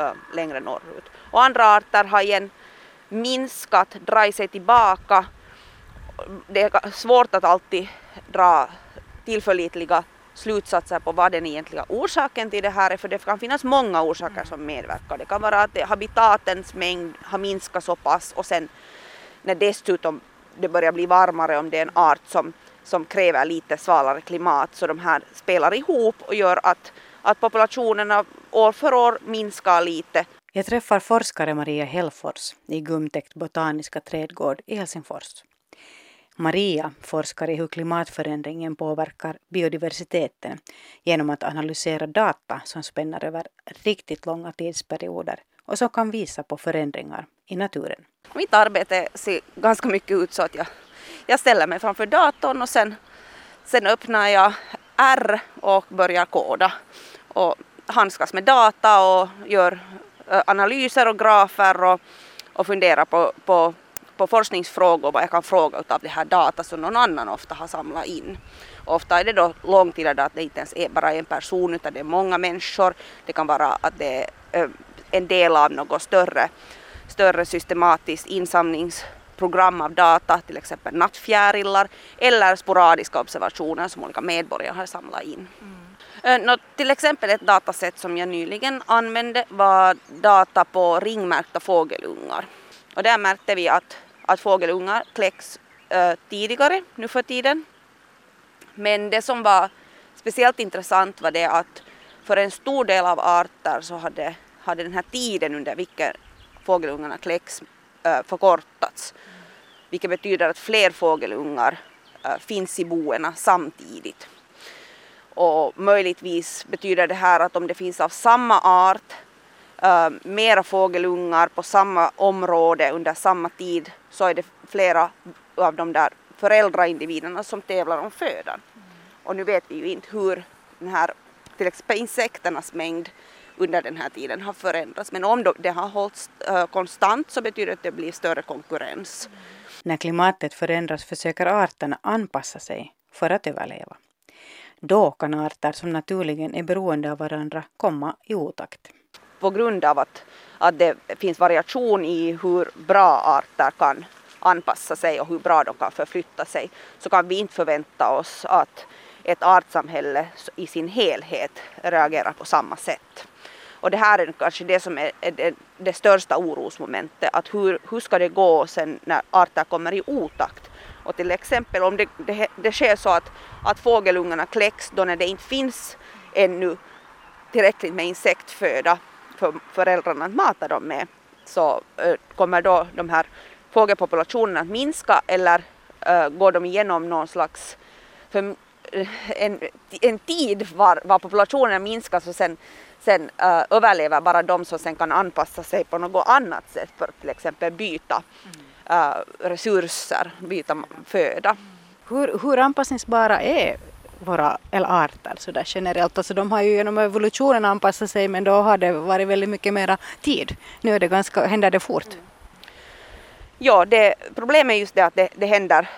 äh, längre norrut. Och andra arter har igen minskat, dragit sig tillbaka. Det är svårt att alltid dra tillförlitliga slutsatser på vad den egentliga orsaken till det här är, för det kan finnas många orsaker som medverkar. Det kan vara att habitatens mängd har minskat så pass och sen när dessutom det börjar bli varmare om det är en art som, som kräver lite svalare klimat så de här spelar ihop och gör att, att populationerna år för år minskar lite. Jag träffar forskare Maria Hellfors i Gumtäkt botaniska trädgård i Helsingfors. Maria forskar i hur klimatförändringen påverkar biodiversiteten genom att analysera data som spänner över riktigt långa tidsperioder och som kan visa på förändringar i naturen. Mitt arbete ser ganska mycket ut så att jag, jag ställer mig framför datorn och sen, sen öppnar jag R och börjar koda och handskas med data och gör Eh, analyser och grafer och, och fundera på, på, på forskningsfrågor, vad jag kan fråga av det här data som någon annan ofta har samlat in. Ofta är det då långtida att det inte ens är bara en person utan det är många människor. Det kan vara att det är eh, en del av något större, större systematiskt insamlingsprogram av data, till exempel nattfjärilar eller sporadiska observationer som olika medborgare har samlat in. Mm. Eh, no, till exempel ett datasätt som jag nyligen använde var data på ringmärkta fågelungar. Och där märkte vi att, att fågelungar kläcks äh, tidigare nu för tiden. Men det som var speciellt intressant var det att för en stor del av arter så hade, hade den här tiden under vilken fågelungarna kläcks äh, förkortats. Vilket betyder att fler fågelungar äh, finns i boena samtidigt. Och möjligtvis betyder det här att om det finns av samma art eh, mera fågelungar på samma område under samma tid så är det flera av de där föräldraindividerna som tävlar om födan. Mm. Och nu vet vi ju inte hur den här till exempel insekternas mängd under den här tiden har förändrats. Men om det har hållits eh, konstant så betyder det att det blir större konkurrens. Mm. När klimatet förändras försöker arterna anpassa sig för att överleva. Då kan arter som naturligen är beroende av varandra komma i otakt. På grund av att, att det finns variation i hur bra arter kan anpassa sig och hur bra de kan förflytta sig så kan vi inte förvänta oss att ett artsamhälle i sin helhet reagerar på samma sätt. Och det här är kanske det som är det, det största orosmomentet, att hur, hur ska det gå sen när arter kommer i otakt? Och till exempel om det, det, det sker så att, att fågelungarna kläcks då när det inte finns ännu tillräckligt med insektföda för föräldrarna att mata dem med så äh, kommer då de här fågelpopulationerna att minska eller äh, går de igenom någon slags för, eh, en, en tid var, var populationen minskas och sen, sen äh, överlever bara de som sen kan anpassa sig på något annat sätt för till exempel byta Mm resurser, byta föda. Hur, hur anpassningsbara är våra arter så där generellt. Alltså de har ju genom evolutionen anpassat sig men då har det varit väldigt mycket mera tid. Nu är det ganska, händer det fort. Mm. Ja, det, problemet är just det att det, det händer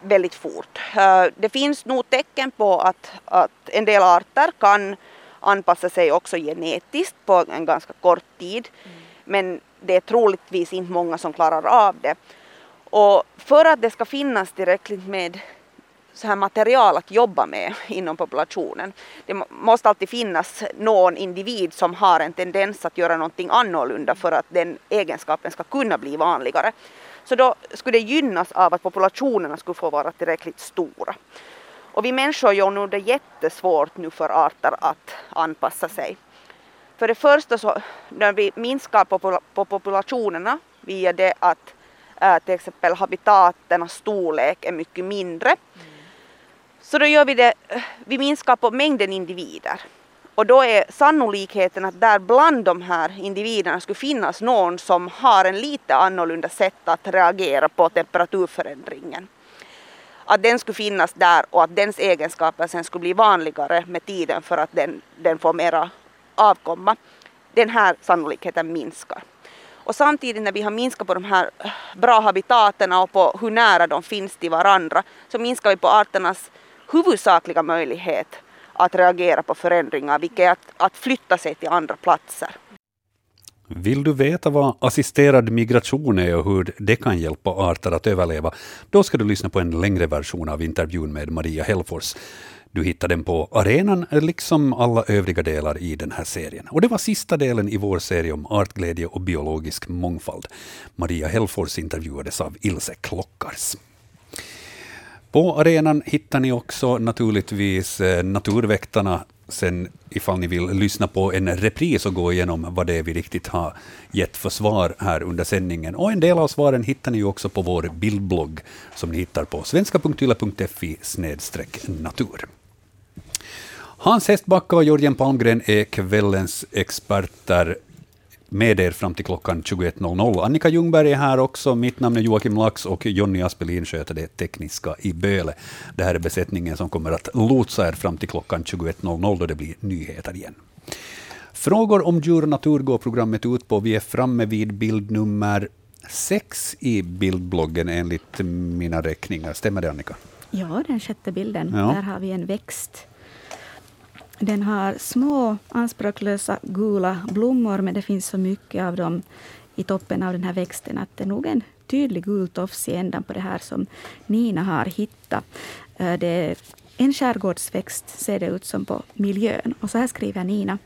väldigt fort. Uh, det finns nog tecken på att, att en del arter kan anpassa sig också genetiskt på en ganska kort tid. Mm. Men det är troligtvis inte många som klarar av det. Och för att det ska finnas tillräckligt med så här material att jobba med [laughs] inom populationen. Det måste alltid finnas någon individ som har en tendens att göra någonting annorlunda för att den egenskapen ska kunna bli vanligare. Så då skulle det gynnas av att populationerna skulle få vara tillräckligt stora. Och vi människor gör nog det jättesvårt nu för arter att anpassa sig. För det första så när vi minskar på, populationerna via det att äh, till exempel habitaternas storlek är mycket mindre mm så då gör vi det, vi minskar på mängden individer. Och då är sannolikheten att där bland de här individerna skulle finnas någon som har en lite annorlunda sätt att reagera på temperaturförändringen. Att den skulle finnas där och att dens egenskaper sen skulle bli vanligare med tiden för att den, den får mera avkomma. Den här sannolikheten minskar. Och samtidigt när vi har minskat på de här eh, bra habitaten och på hur nära de finns till varandra så minskar vi på arternas huvudsakliga möjlighet att reagera på förändringar, vilket är att, att flytta sig till andra platser. Vill du veta vad assisterad migration är och hur det kan hjälpa arter att överleva? Då ska du lyssna på en längre version av intervjun med Maria Hellfors. Du hittar den på arenan, liksom alla övriga delar i den här serien. Och det var sista delen i vår serie om artglädje och biologisk mångfald. Maria Hellfors intervjuades av Ilse Klockars. På arenan hittar ni också naturligtvis eh, Naturväktarna sen ifall ni vill lyssna på en repris och gå igenom vad det är vi riktigt har gett för svar här under sändningen. Och en del av svaren hittar ni också på vår bildblogg som ni hittar på svenska.yle.fi natur. Hans Hestbacka och Jörgen Palmgren är kvällens experter med er fram till klockan 21.00. Annika Ljungberg är här också. Mitt namn är Joakim Lax och Jonny Aspelin sköter det tekniska i Böle. Det här är besättningen som kommer att lotsa er fram till klockan 21.00 då det blir nyheter igen. Frågor om djur och natur går programmet ut på. Vi är framme vid bild nummer sex i bildbloggen enligt mina räkningar. Stämmer det, Annika? Ja, den sjätte bilden. Ja. Där har vi en växt. Den har små anspråklösa gula blommor, men det finns så mycket av dem i toppen av den här växten att det är nog en tydlig gul tofs i ändan på det här som Nina har hittat. Eh, det är en skärgårdsväxt ser det ut som på miljön. Och så här skriver Nina.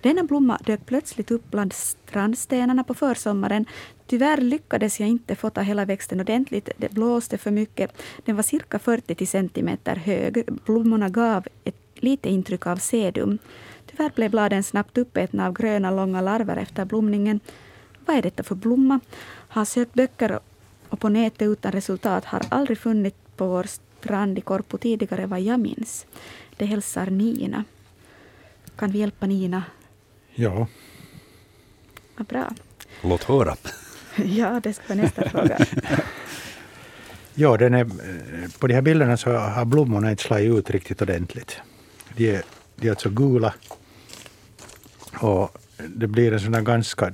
Denna blomma dök plötsligt upp bland strandstenarna på försommaren. Tyvärr lyckades jag inte få ta hela växten ordentligt. Det blåste för mycket. Den var cirka 40 centimeter hög. Blommorna gav ett lite intryck av sedum. Tyvärr blev bladen snabbt uppätna av gröna långa larver efter blomningen. Vad är detta för blomma? Har sökt böcker och på nätet utan resultat. Har aldrig funnit på vår strand i Korpo tidigare vad jag minns. Det hälsar Nina. Kan vi hjälpa Nina? Ja. Vad bra. Låt höra. [laughs] ja, det ska vara nästa fråga. ja, den är, på de här bilderna så har blommorna inte slagit ut riktigt ordentligt. De är, de är alltså gula. Och det blir en sån här ganska...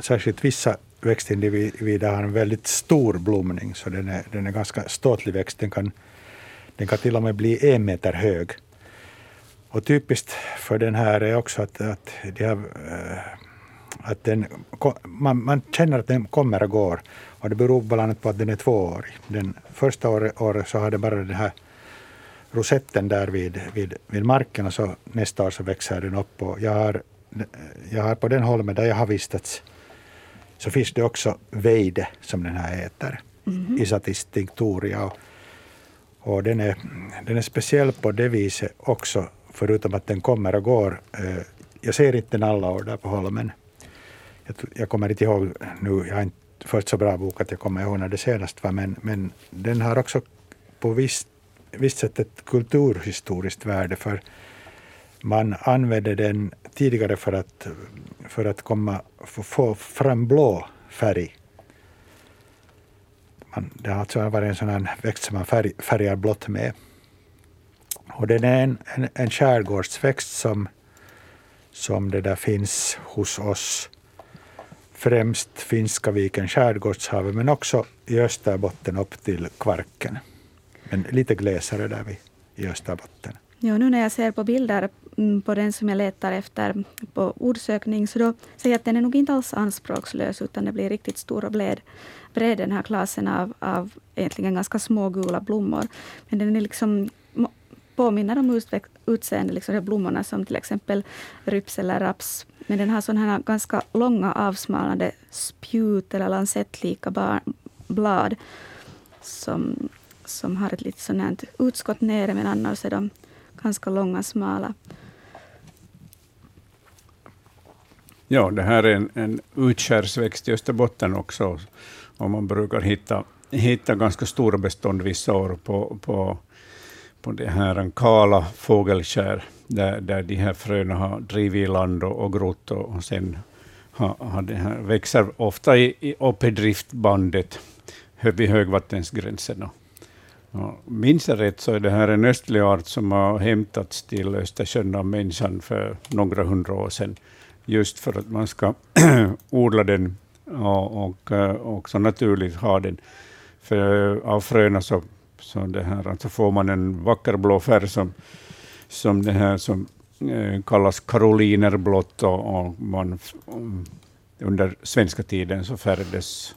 Särskilt vissa växtindivider har en väldigt stor blomning, så den är, den är ganska ståtlig växt. Den kan, den kan till och med bli en meter hög. Och typiskt för den här är också att, att, de har, eh, att den, man, man, känner att den kommer och går. Och det beror bland annat på att den är tvåårig. Den första året, året så har den bara den här rosetten där vid, vid, vid marken och så nästa år så växer den upp. Och jag, har, jag har på den holmen där jag har vistats så finns det också veide som den här äter, mm. Isatis tinctoria. Och, och den, är, den är speciell på det viset också, förutom att den kommer och går. Eh, jag ser inte den alla år där på holmen. Jag, jag kommer inte ihåg nu, jag har inte fört så bra bok att jag kommer ihåg när det senast var, men, men den har också på visst, visst sätt ett kulturhistoriskt värde, för man använde den tidigare för att, för att komma, få fram blå färg. Man, det har alltså varit en sån här växt som man färg, färgar blått med. Och den är en, en, en skärgårdsväxt som, som det där finns hos oss. Främst Finska viken, skärgårdshavet, men också i Österbotten upp till Kvarken. Men lite glesare där vi, i Österbotten. Ja, nu när jag ser på bilder mm, på den som jag letar efter på ordsökning, så då ser jag att den är nog inte alls anspråkslös, utan det blir riktigt stor och bred, bred den här klasen av, av egentligen ganska små gula blommor. Men den är liksom påminner om utseende, liksom de blommorna som till exempel ryps eller raps. Men den har sådana här ganska långa avsmalnade spjut eller lansettlika blad som, som har ett lite sånt utskott nere, men annars är de ganska långa, smala. Ja, det här är en, en utskärsväxt i Österbotten också. Och man brukar hitta, hitta ganska stora bestånd vissa år på, på, på det här kala fågelskär, där, där de här fröna har drivit i land och, och grott och, och sen har, har det här, växer ofta i, i, upp i driftbandet vid högvattensgränsen. Ja, minns jag rätt så är det här en östlig art som har hämtats till Östersjön av människan för några hundra år sedan, just för att man ska [clears throat] odla den och, och eh, också naturligt ha den. För eh, av fröna så, så det här, alltså får man en vacker blå färg som, som det här som eh, kallas karolinerblått och, och man mm, under svenska tiden så färgades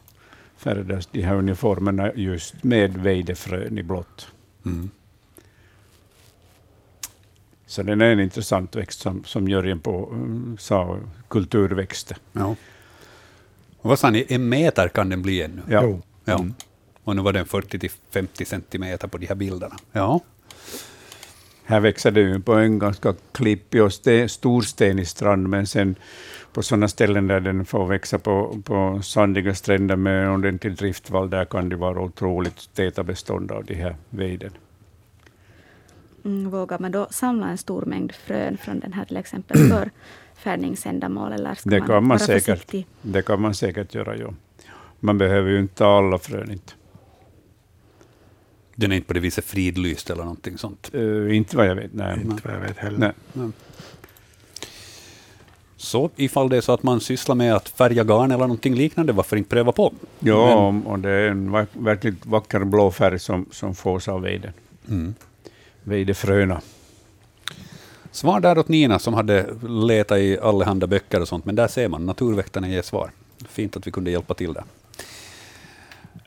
färdas de här uniformerna just med vejdefrön i blått. Mm. Så den är en intressant växt som, som Jörgen på, um, sa, kulturväxt. Ja. Och vad sa ni, en meter kan den bli ännu? Ja. ja. Mm. Och nu var den 40-50 centimeter på de här bilderna. Ja. Här växer det ju på en ganska klippig och storstenig strand, men sen på sådana ställen där den får växa på, på sandiga stränder med ordentlig driftvall, där kan det vara otroligt täta bestånd av de här vejden. Mm, vågar man då samla en stor mängd frön från den här till exempel [clears throat] för färdningsändamål, eller ska det man, kan man vara säkert, försiktig? Det kan man säkert göra, ja. Man behöver ju inte ta alla frön. Inte. Den är inte på det viset fridlyst eller någonting sånt? Uh, inte vad jag vet, nej. Inte vad jag vet heller. Nej. nej. Så ifall det är så att man sysslar med att färga garn eller någonting liknande, varför inte pröva på? Ja, Men, och det är en verkligt vacker blå färg som, som fås av vejden. Mm. Vejdefröna. Svar där åt Nina som hade letat i allehanda böcker och sånt, men där ser man, Naturväktarna ger svar. Fint att vi kunde hjälpa till där.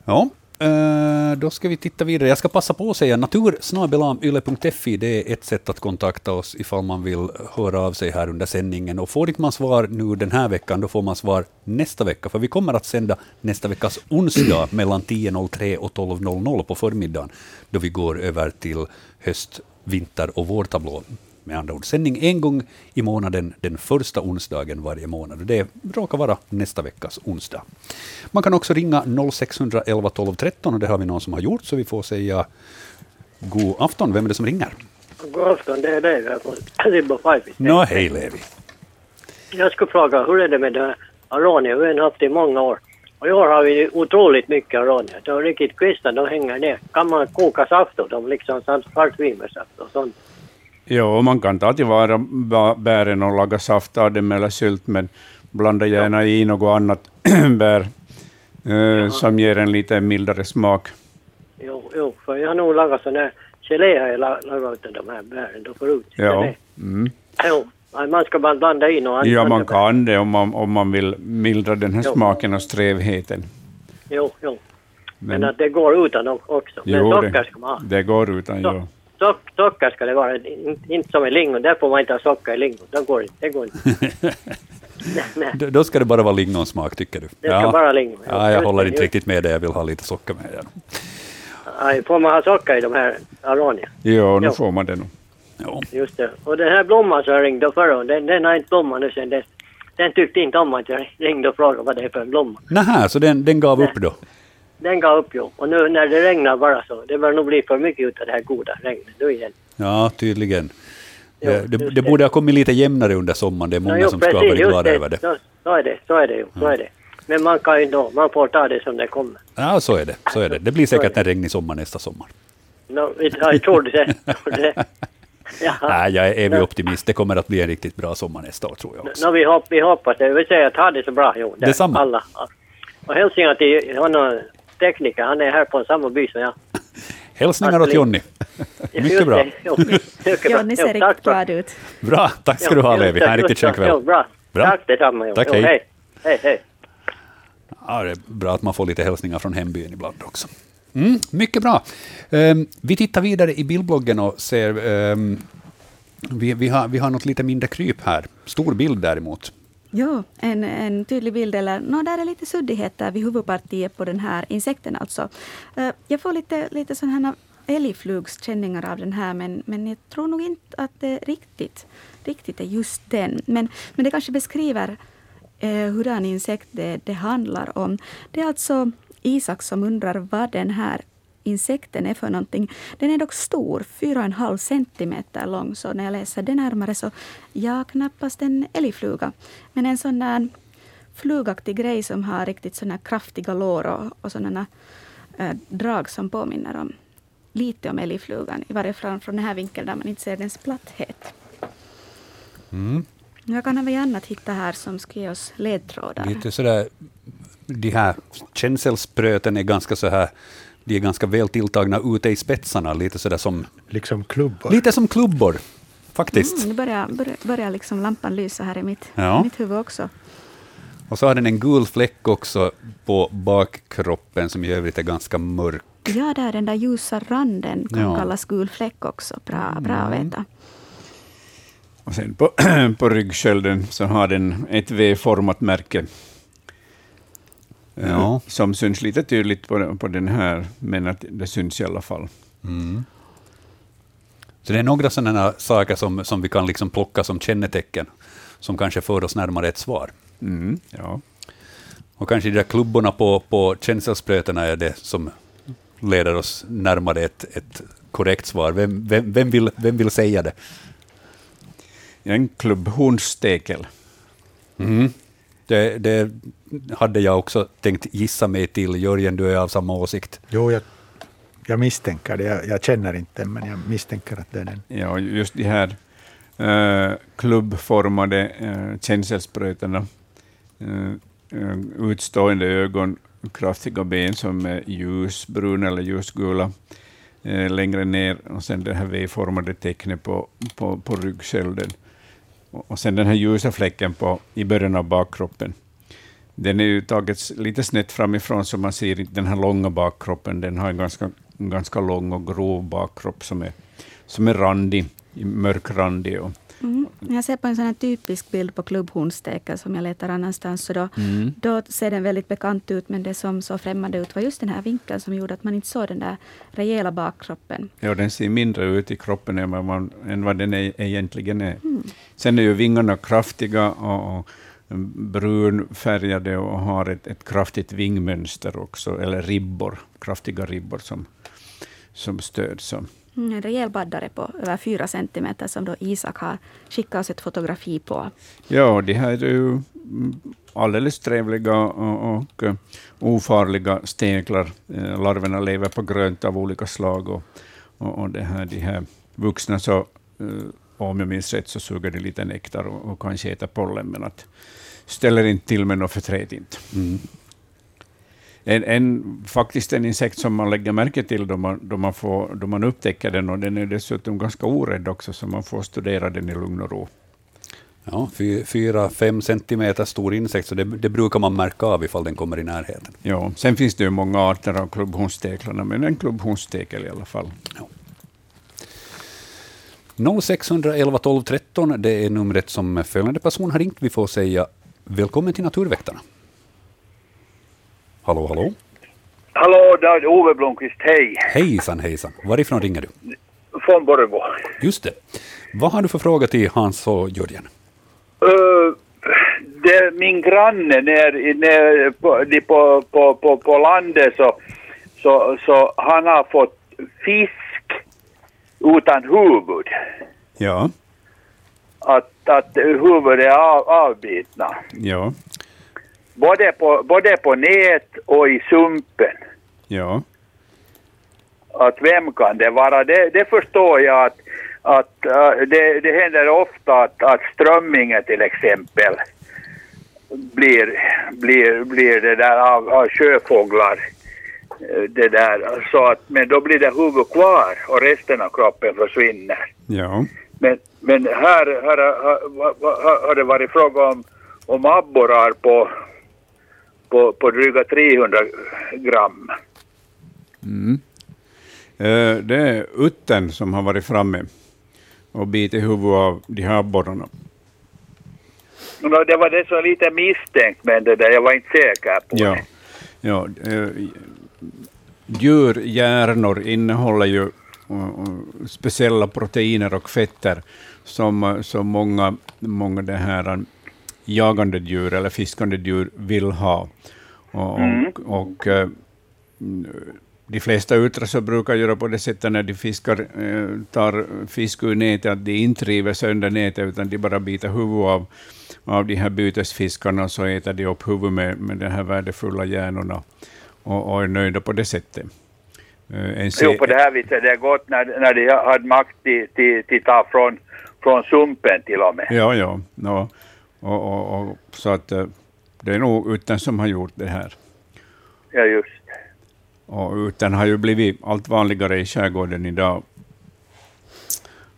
Ja, Uh, då ska vi titta vidare. Jag ska passa på att säga natursnabelamyle.fi. Det är ett sätt att kontakta oss ifall man vill höra av sig här under sändningen. Och får inte man svar nu den här veckan, då får man svar nästa vecka. För vi kommer att sända nästa veckas onsdag [clears throat] mellan 10.03 och 12.00 på förmiddagen, då vi går över till höst, vinter och vårtablå med andra ord sändning en gång i månaden, den första onsdagen varje månad. Det råkar vara nästa veckas onsdag. Man kan också ringa 0611 12 13 och det har vi någon som har gjort, så vi får säga god afton. Vem är det som ringer? God afton, det är Levi här från Ribbo Five. Nå, hej Levi. Jag skulle fråga, hur är det med det aronia? Vi har haft det i många år. Och i år har vi otroligt mycket aronia. De riktigt kvistar, de hänger ner. Kan man koka saft av dem, liksom svartvinbärssaft och sånt? Jo, man kan ta tillvara bären och laga saft av dem eller sylt, men blanda gärna i något annat [clears throat] bär eh, som ger en lite mildare smak. Jo, jo för jag har nog lagat sån här gelé har jag lagat av de här bären då förut. Ja. Mm. Jo, man ska bara blanda in och Ja, man kan det om man, om man vill mildra den här jo. smaken och strävheten. Jo, jo. Men, men att det går utan också. Men jo, socker ska man ha. Det går utan, jo sock, socker ska det vara, inte som i lingon. Där får man inte ha socker i lingon. Det går inte. Det går inte. Då ska det bara vara lingonsmak, tycker du? Det ska ja. bara lingon. Ja, jag håller inte riktigt med dig. Jag vill ha lite socker med. Ja. får man ha socker i de här aronia? Ja, nu får man det nog. Ja. Just det. Och den här blomman som jag ringde förra den, den har inte blommat nu sen dess. Den tyckte inte om att jag ringde och frågade vad det är för en blomma. Nähä, så den, den gav upp då? Den gav upp ju. Och nu när det regnar bara så, det bör nog bli för mycket av det här goda regnet nu igen. Ja, tydligen. Jo, det, det, det, borde ha kommit lite jämnare under sommaren. Det är många jo, som precis, ska vara glada över det. Så, så, är det, så är det ju. Så är det. Men man kan ju då, man får ta det som det kommer. Ja, så är det. Så är det. Det blir säkert en regnig sommar nästa sommar. No, jag tror det. det. [laughs] Ja. Nej, jag är evig optimist. Det kommer att bli en riktigt bra sommar nästa år, tror jag också. No, vi, hopp, vi hoppas det. Vi säger att ha det så bra. Jo, det Detsamma. Alla. Och hälsningar till honom tekniker. Han är här på samma by som jag. Hälsningar åt Jonny. Mycket bra. Jonny ser riktigt glad ut. Bra, tack ska du ha Levi. Ha en riktigt skön kväll. Bra. bra. Tack detsamma. Tack, hej. hej. Hej, hej. Ja, det är bra att man får lite hälsningar från hembyn ibland också. Mm, mycket bra. Um, vi tittar vidare i bildbloggen och ser... Um, vi, vi, har, vi har något lite mindre kryp här. Stor bild däremot. Ja, en, en tydlig bild, eller no, där är lite suddigheter vid huvudpartiet på den här insekten. Alltså. Eh, jag får lite, lite sådana här älgflugskänningar av den här, men, men jag tror nog inte att det riktigt, riktigt är just den. Men, men det kanske beskriver eh, hurdan insekt det, det handlar om. Det är alltså Isak som undrar vad den här insekten är för någonting. Den är dock stor, 4,5 centimeter lång, så när jag läser det närmare så ja, knappast en älgfluga. Men en sån där flugaktig grej som har riktigt såna kraftiga lår och, och sådana äh, drag som påminner om lite om älgflugan, i varje fall från den här vinkeln där man inte ser dens platthet. Mm. Jag kan även annat hitta här som ska ge oss ledtrådar. Lite sådär, de här känselspröten är ganska så här de är ganska väl tilltagna ute i spetsarna, lite sådär som... Liksom klubbor? Lite som klubbor, faktiskt. Mm, nu börjar, börjar, börjar liksom lampan lysa här i mitt, ja. i mitt huvud också. Och så har den en gul fläck också på bakkroppen som i övrigt är ganska mörk. Ja, där den där ljusa randen kan ja. kallas gul fläck också. Bra, bra att mm. veta. Och sen på, [clears throat] på ryggskölden så har den ett V-format märke ja. som syns lite tydligt på, på den här, men att det syns i alla fall. Mm. Så det är några sådana saker som, som vi kan liksom plocka som kännetecken, som kanske för oss närmare ett svar. Mm, ja. Och kanske de där klubborna på, på känselsprötena är det som leder oss närmare ett, ett korrekt svar. Vem, vem, vem, vill, vem vill säga det? En klubbhornstekel. Mm. Det, det, hade jag också tänkt gissa mig till. Jörgen, du är av samma åsikt? Jo, jag, jag misstänker det. Jag, jag, känner inte men jag misstänker att det är den. Ja, just de här uh, klubbformade uh, känselsprötarna, uh, utstående ögon, kraftiga ben som är ljusbruna eller ljusgula längre ner, och sen det här V-formade tecknet på, på, på ryggskölden. Och sen den här ljusa fläcken på, i början av bakkroppen. Den är ju tagits lite snett framifrån, så man ser inte den här långa bakkroppen. Den har en ganska, en ganska lång och grov bakkropp som är, som är randig, mörkrandig. Och, Mm. Jag ser på en sån här typisk bild på klubbhornstekel som jag letar annanstans. Så då, mm. då ser den väldigt bekant ut, men det som såg främmande ut var just den här vinkeln som gjorde att man inte såg den där rejäla bakkroppen. Ja, den ser mindre ut i kroppen än vad, man, än vad den är, egentligen är. Mm. Sen är ju vingarna kraftiga och, och brunfärgade och har ett, ett kraftigt vingmönster också, eller ribbor, kraftiga ribbor som, som stöd. Så. Mm, en rejäl baddare på över fyra centimeter som då Isak har skickat oss ett fotografi på. Ja, de här är ju alldeles trevliga och, och ofarliga steklar. Uh, larverna lever på grönt av olika slag och, och, och det här, de här vuxna, så, uh, om jag minns rätt, så suger de lite nektar och, och kanske äter pollen, men att ställer inte till med något förtret inte. Mm en, en, faktiskt en insekt som man lägger märke till då man, då, man får, då man upptäcker den, och den är dessutom ganska orädd också, så man får studera den i lugn och ro. Ja, fyra, fem centimeter stor insekt, så det, det, brukar man märka av ifall den kommer i närheten. Ja, sen finns det ju många arter av klubbhornsteklarna, men en klubbhornstekel i alla fall. Ja. 0611 12 13, det är numret som följande person har ringt. Vi får säga välkommen till Naturväktarna. Hallå, hallå? Hallå, det är Ove Blomqvist, hej. Hejsan, hejsan. Varifrån ringer du? Från Borgå. Just det. Vad har du för fråga till Hans och Jörgen? Uh, det, min granne ner, ner på, på, på, på, på landet så, så, så han har fått fisk utan huvud. Ja. Att, att huvudet är av, avbitna. Ja. Både på, både på nät och i sumpen. Ja. Att vem kan det vara? Det, det förstår jag att, att uh, det, det händer ofta att, att strömmingen till exempel blir, blir, blir det där av, av sjöfåglar. Eh, det där, så att, men då blir det huvud kvar och resten av kroppen försvinner. Ja. Men, men här, här, har, har det varit fråga om, om abborrar på, på, på dryga 300 gram. Mm. Eh, det är utten som har varit framme och bitit huvudet av de här abborrarna. No, det var det som lite misstänkt, men det där, jag var inte säker på ja. det. Ja, äh, djurhjärnor innehåller ju uh, speciella proteiner och fetter som, som många, många det här jagande djur eller fiskande djur vill ha. Och, mm. och, och eh, de flesta utra brukar göra på det sättet när de fiskar, eh, tar fisk ur nätet, att de inte river sönder nätet, utan de bara biter huvudet av, av de här bytesfiskarna, och så äter de upp huvudet med, med de här värdefulla hjärnorna och, och är nöjda på det sättet. Uh, jo, på det här viset det är gott när, när de hade makt till, till, till ta från, från sumpen till och med. Ja, ja. ja. Och, och, och, så att det är nog utan som har gjort det här. Ja, just Och utan har ju blivit allt vanligare i skärgården idag.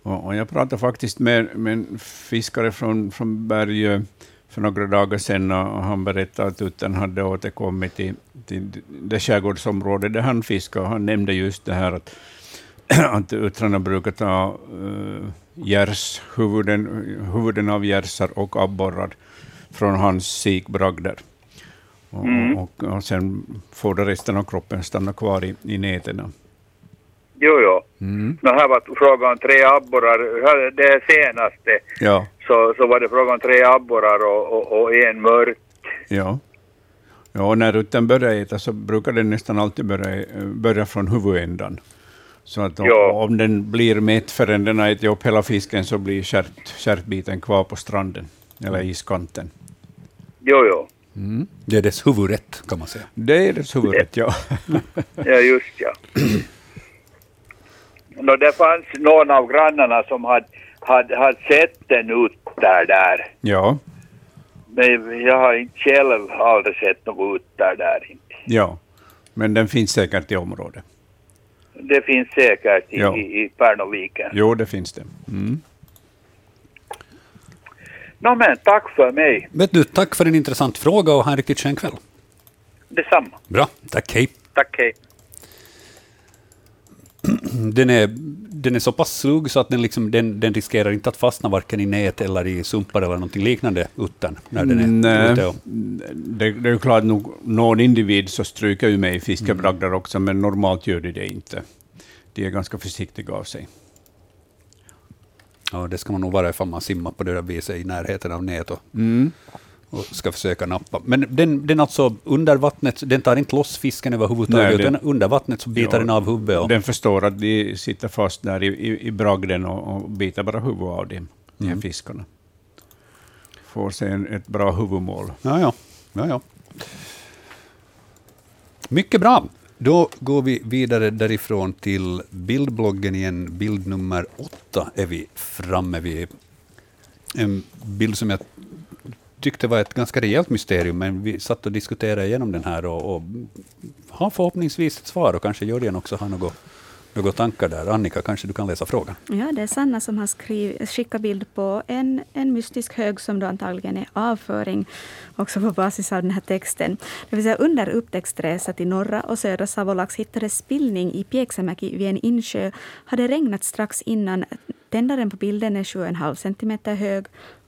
Och, jag pratade faktiskt med, med en fiskare från, från Bergö för några dagar sedan och han berättade att utan hade återkommit till, till det skärgårdsområde där han fiskade. Han nämnde just det här att, [clears throat] att uttrarna brukar ta uh, gärs, huvuden, huvuden av gärsar och abborrar från hans sikbragder. Och, mm. och, och, sen får det resten av kroppen stanna kvar i, i nätena. Jo, jo. Mm. No, här var frågan om tre abborrar. Det senaste ja. så, så var det frågan om tre abborrar och, och, och en mörk. Ja. ja, och när rutten börjar äta så brukar den nästan alltid börja, börja från huvudändan. Så att om, om den blir mätt förrän den har ätit upp hela fisken så blir kärt, kärtbiten kvar på stranden eller iskanten. Jo, jo. Mm. Det är dess huvudrätt kan man säga. Det är dess huvudrätt, ja. [laughs] ja, just ja. [clears throat] no, det fanns någon av grannarna som hade, hade, hade sett en utter där. Ja. Men jag har inte själv aldrig sett något utter där. Inte. Ja, men den finns säkert i området. Det finns säkert i, Ja. i, i Pärnoviken. Jo, det finns det. Mm. Nå men, tack för mig. Vet du, tack för en intressant fråga och ha en riktigt skön kväll. Detsamma. Bra, tack, hej. Tack, hej. [clears throat] Den är, den är så pass slug så att den, liksom, den, den riskerar inte att fastna varken i nät eller i sumpar eller någonting liknande, utan när den är Nej, ute. Och, det, det är ju klart, nog, någon individ så stryker ju med i fiskebragdar också, men normalt gör de det inte. De är ganska försiktiga av sig. ja, det ska man nog vara ifall man simmar på det där viset i närheten av nät och, Mm. Och ska försöka nappa. Men den, den alltså under vattnet, den tar inte loss fisken överhuvudtaget, Nej, utan under vattnet så biter Ja, den av huvudet. Och, Den förstår att de sitter fast där i, i, i bragden och, och biter bara huvudet av dem, de här Mm. fiskarna. Får sig en, ett bra huvudmål. Ja, ja. ja, ja. Mycket bra. Då går vi vidare därifrån till bildbloggen igen. Bild nummer åtta är vi framme vid. En bild som jag tyckte var ett ganska rejält mysterium, men vi satt och diskuterade igenom den här och, och har förhoppningsvis ett svar och kanske Jörgen också har något, något tankar där. Annika, kanske du kan läsa frågan? Ja, det är Sanna som har skriv, skickat bild på en, en mystisk hög som då antagligen är avföring, också på basis av den här texten. Det vill säga under upptäcktsresa till norra och södra Savolax hittades spillning i Pieksämäki vid en insjö. Hade regnat strax innan. Tändaren på bilden är 7,5 centimeter hög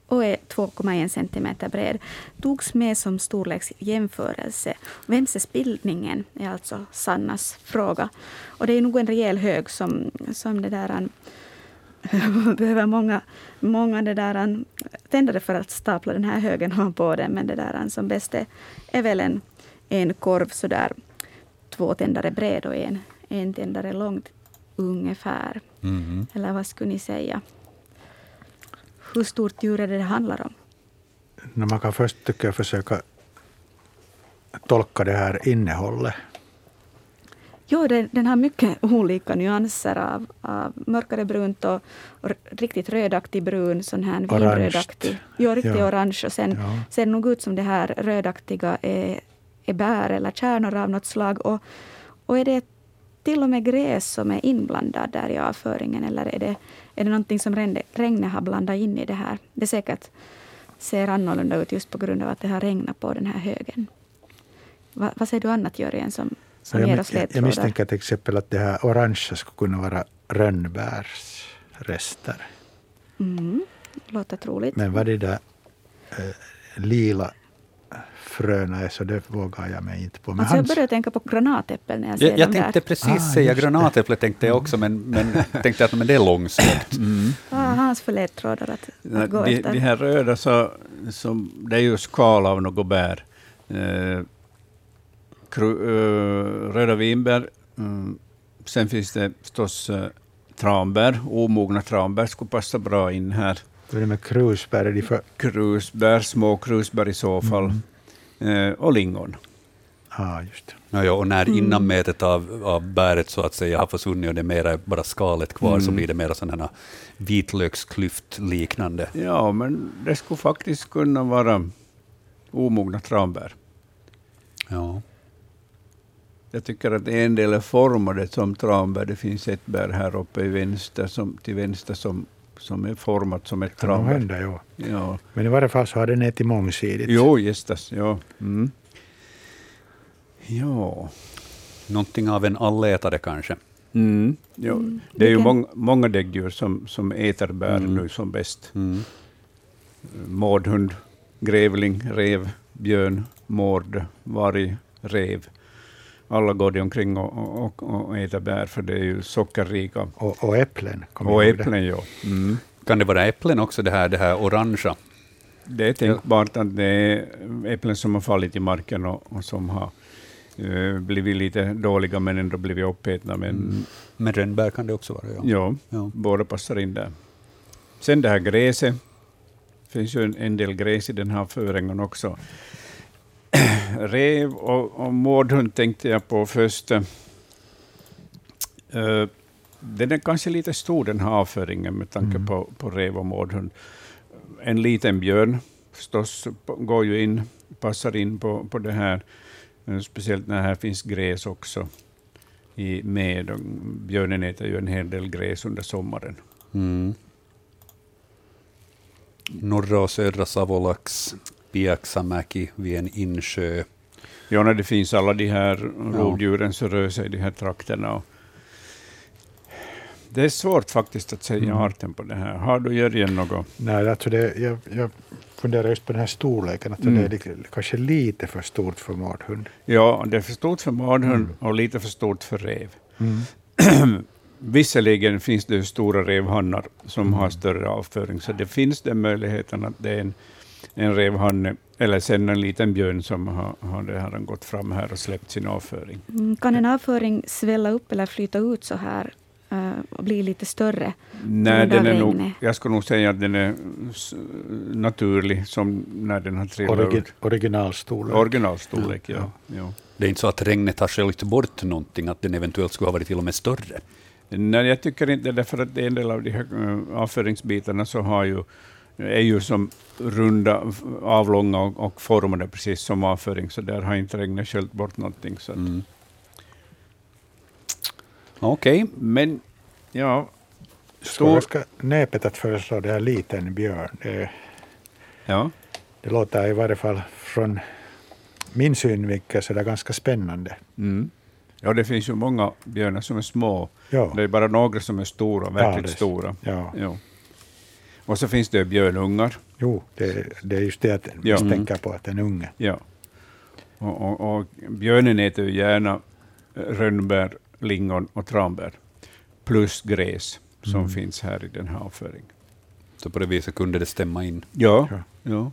och är 2,1 centimeter bred. Togs med som storleksjämförelse. Vems är spillningen? är alltså Sannas fråga. Och det är nog en rejäl hög som, som det där an, [laughs] behöver många, många det där an, tändare för att stapla den här högen ovanpå den. Men det där an, som bäst är, är väl en, en korv sådär två tändare bred och en, en tändare långt ungefär. Mhm. Eller vad skulle ni säga? Hur stort djur är det det handlar om? Man kan först tycker jag försöka tolka det här innehållet. Jo, den, den har mycket [laughs] olika nyanser av, av mörkare brunt och, och riktigt rödaktig brun, sån här vinrödaktig. Jo, riktigt Ja. orange. Och sen Ja. ser det nog ut som det här rödaktiga är, är bär eller kärnor av något slag. Och, och är det till och med gräs som är inblandad där i avföringen eller är det, är det någonting som regn- regnet har blandat in i det här? Det säkert ser annorlunda ut just på grund av att det har regnat på den här högen. Va, vad säger du annat, Jörgen, som, som jag, ger oss jag, jag ledtrådar? misstänker till exempel att det här orangea skulle kunna vara rönnbärsrester. Mm, låter troligt. Men vad det där eh, lila fröna är så det vågar jag mig inte på. Men Alltså jag hans- börjar tänka på granatäppel när jag ser Jag, jag dem tänkte där. precis Ah, säga granatäpple, tänkte jag också, men, men tänkte att men det är långsökt. Vad har hans för ledtrådar att, att gå de, efter? de här röda, så, som, det är ju skal av något bär. Eh, kru, eh, röda vinbär. Mm. Sen finns det förstås eh, tranbär. Omogna tranbär skulle passa bra in här. Vad är det med krusbär? Är de för, Krusbär, små krusbär i så fall. Eh, och lingon. ah, just. Ja, ja, och när Mm. innanmätet av, av bäret så att säga har försvunnit och det är mera bara skalet kvar, så Mm. blir det mera sådana här vitlöksklyft-liknande. Ja, men det skulle faktiskt kunna vara omogna tranbär. Ja. Jag tycker att en del är formade som tranbär. Det finns ett bär här uppe i vänster som, till vänster som, som är format som ett Kan nog tranbär. hända, ja. Ja. Men i varje fall så har den ätit mångsidigt. Jo, gästas. Ja. Mm. ja. Någonting av en allätare kanske. Mm. ja. Mm. Det är ju många, många däggdjur som, som äter bär Mm. nu som bäst. Mm. Mårdhund, grävling, rev, björn, mård, varg, rev. Alla går de omkring och, och, och äter bär, för det är ju sockerrika. Och, och äpplen. Och äpplen, ja. Mm. Kan det vara äpplen också, det här, det här orangea? Det är tänkbart att det är äpplen som har fallit i marken och, och som har eh, blivit lite dåliga men ändå blivit uppätna. Men Mm. Men rönnbär kan det också vara. Ja. ja, Ja. båda passar in där. Sen det här gräset. Det finns ju en, en del gräs i den här föringen också. [clears throat] Rev och, och mårdhund tänkte jag på först. Eh, den är kanske lite stor den här avföringen med tanke mm. på, på rev och mårdhund. En liten björn förstås går ju in, passar in på, på det här, speciellt när här finns gräs också i med. Björnen äter ju en hel del gräs under sommaren. Mm. Norra och södra Savolax, Piaksamäki vid en insjö. Ja, när det finns alla de här rovdjuren som rör sig i de här trakterna. Och det är svårt faktiskt att säga mm. arten på det här. Har du Jörgen något? Nej, alltså det, jag, jag funderar just på den här storleken, att mm. det är kanske lite för stort för mårdhund. Ja, det är för stort för mårdhund mm. och lite för stort för rev. Mm. [clears throat] Visserligen finns det stora revhannar som har mm. större avföring, så det finns den möjligheten att det är en, en revhanne eller sen en liten björn som har, har, här gått fram här och släppt sin avföring. Mm, kan en avföring svälla upp eller flyta ut så här uh, och bli lite större? Nej, den är nog, jag skulle nog säga att den är naturlig, som när den har trillat Origi ut. Originalstorlek. Originalstorlek, ja. ja. ja. Det är inte så att regnet har sköljt bort någonting, att den eventuellt skulle ha varit till och med större? Nej, jag tycker inte det, för att en del av de här eh, avföringsbitarna så har ju, är ju som runda, avlånga och, och formade precis som avföring, så där har inte regnet sköljt bort någonting. Så mm. Okej, okay. men ja. Stor... Ska näpet att föreslå det här liten björn. Det, ja. det låter i varje fall från min synvinkel så det är ganska spännande. Mm. Ja, det finns ju många björnar som är små. Ja. Det är bara några som är stora, verkligt ja, stora. Ja. ja. Och så finns det björnungar. Jo, det, det är just det att ja. man tänker på, att den är unge. Ja. Och, och, och, björnen äter ju gärna rönnbär, lingon och tranbär, plus gräs som mm. finns här i den här avföringen. Så på det viset kunde det stämma in? Ja. ja.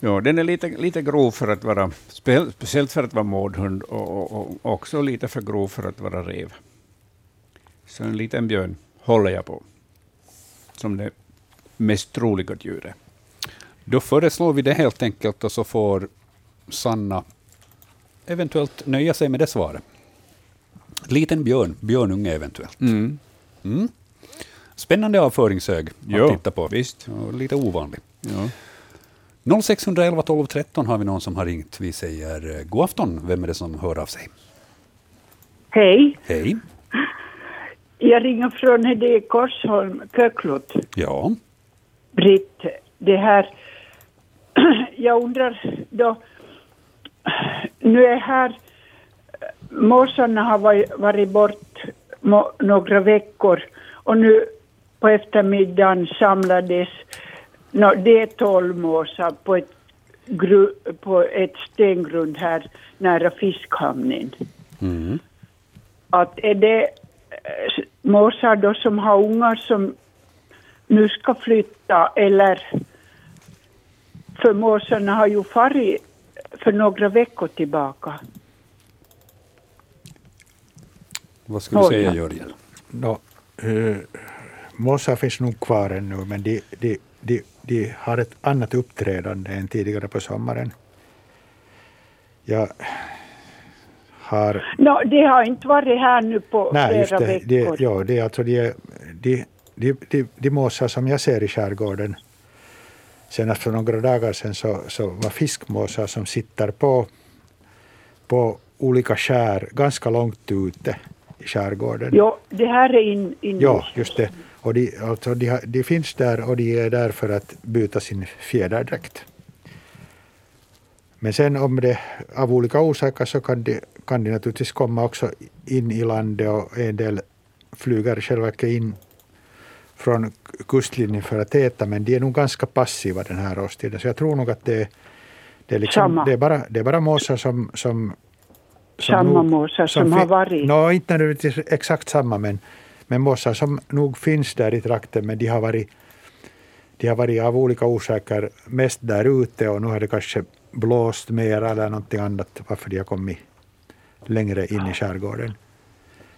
Ja, den är lite, lite grov för att vara, speciellt för att vara mårdhund och, och, och, också lite för grov för att vara rev. Så en liten björn håller jag på, som det mest troliga djuret. Då föreslår vi det helt enkelt och så får Sanna eventuellt nöja sig med det svaret. Liten björn, björnunge eventuellt. Mm. Mm. Spännande avföringshög att jo, titta på. Visst. Och lite ovanlig. Ja. 0611 12 13 har vi någon som har ringt. Vi säger eh, god afton. Vem är det som hör av sig? Hej. Hej. Jag ringer från Hedé Korsholm, Köklot. Ja. Britt, det här... [clears throat] Jag undrar då... Nu är här... Måsarna har varit bort några veckor och nu på eftermiddagen samlades No, det är tolv måsar på ett, gru, på ett stengrund här nära fiskhamnen. Mm. Att är det eh, måsar då som har ungar som nu ska flytta eller för måsarna har ju farit för några veckor tillbaka. Vad skulle du säga Jörgen? No, uh, måsar finns nog kvar ännu men de, de, de de har ett annat uppträdande än tidigare på sommaren. Jag har... No, de har inte varit här nu på Nej, flera just det, veckor. De, ja, det är alltså de, de, de, de, de måsar som jag ser i skärgården. Senast för några dagar sedan så, så var fiskmåsar som sitter på, på olika skär ganska långt ute i skärgården. Ja, det här är in, in Ja, just det. Och de, alltså de, de finns där och de är där för att byta sin fjäderdräkt. Men sen om det av olika orsaker så kan de, kan de naturligtvis komma också in i landet och en del flyger själva in från kustlinjen för att äta men de är nog ganska passiva den här årstiden. Så jag tror nog att det, det, är, liksom, det är, bara, det är bara måsar som, som, som Samma måsar som, som har varit? No, inte nödvändigtvis exakt samma men men mossar som nog finns där i trakten, men de har varit, de har varit av olika orsaker mest där ute och nu har det kanske blåst mer eller någonting annat varför de har kommit längre in i skärgården.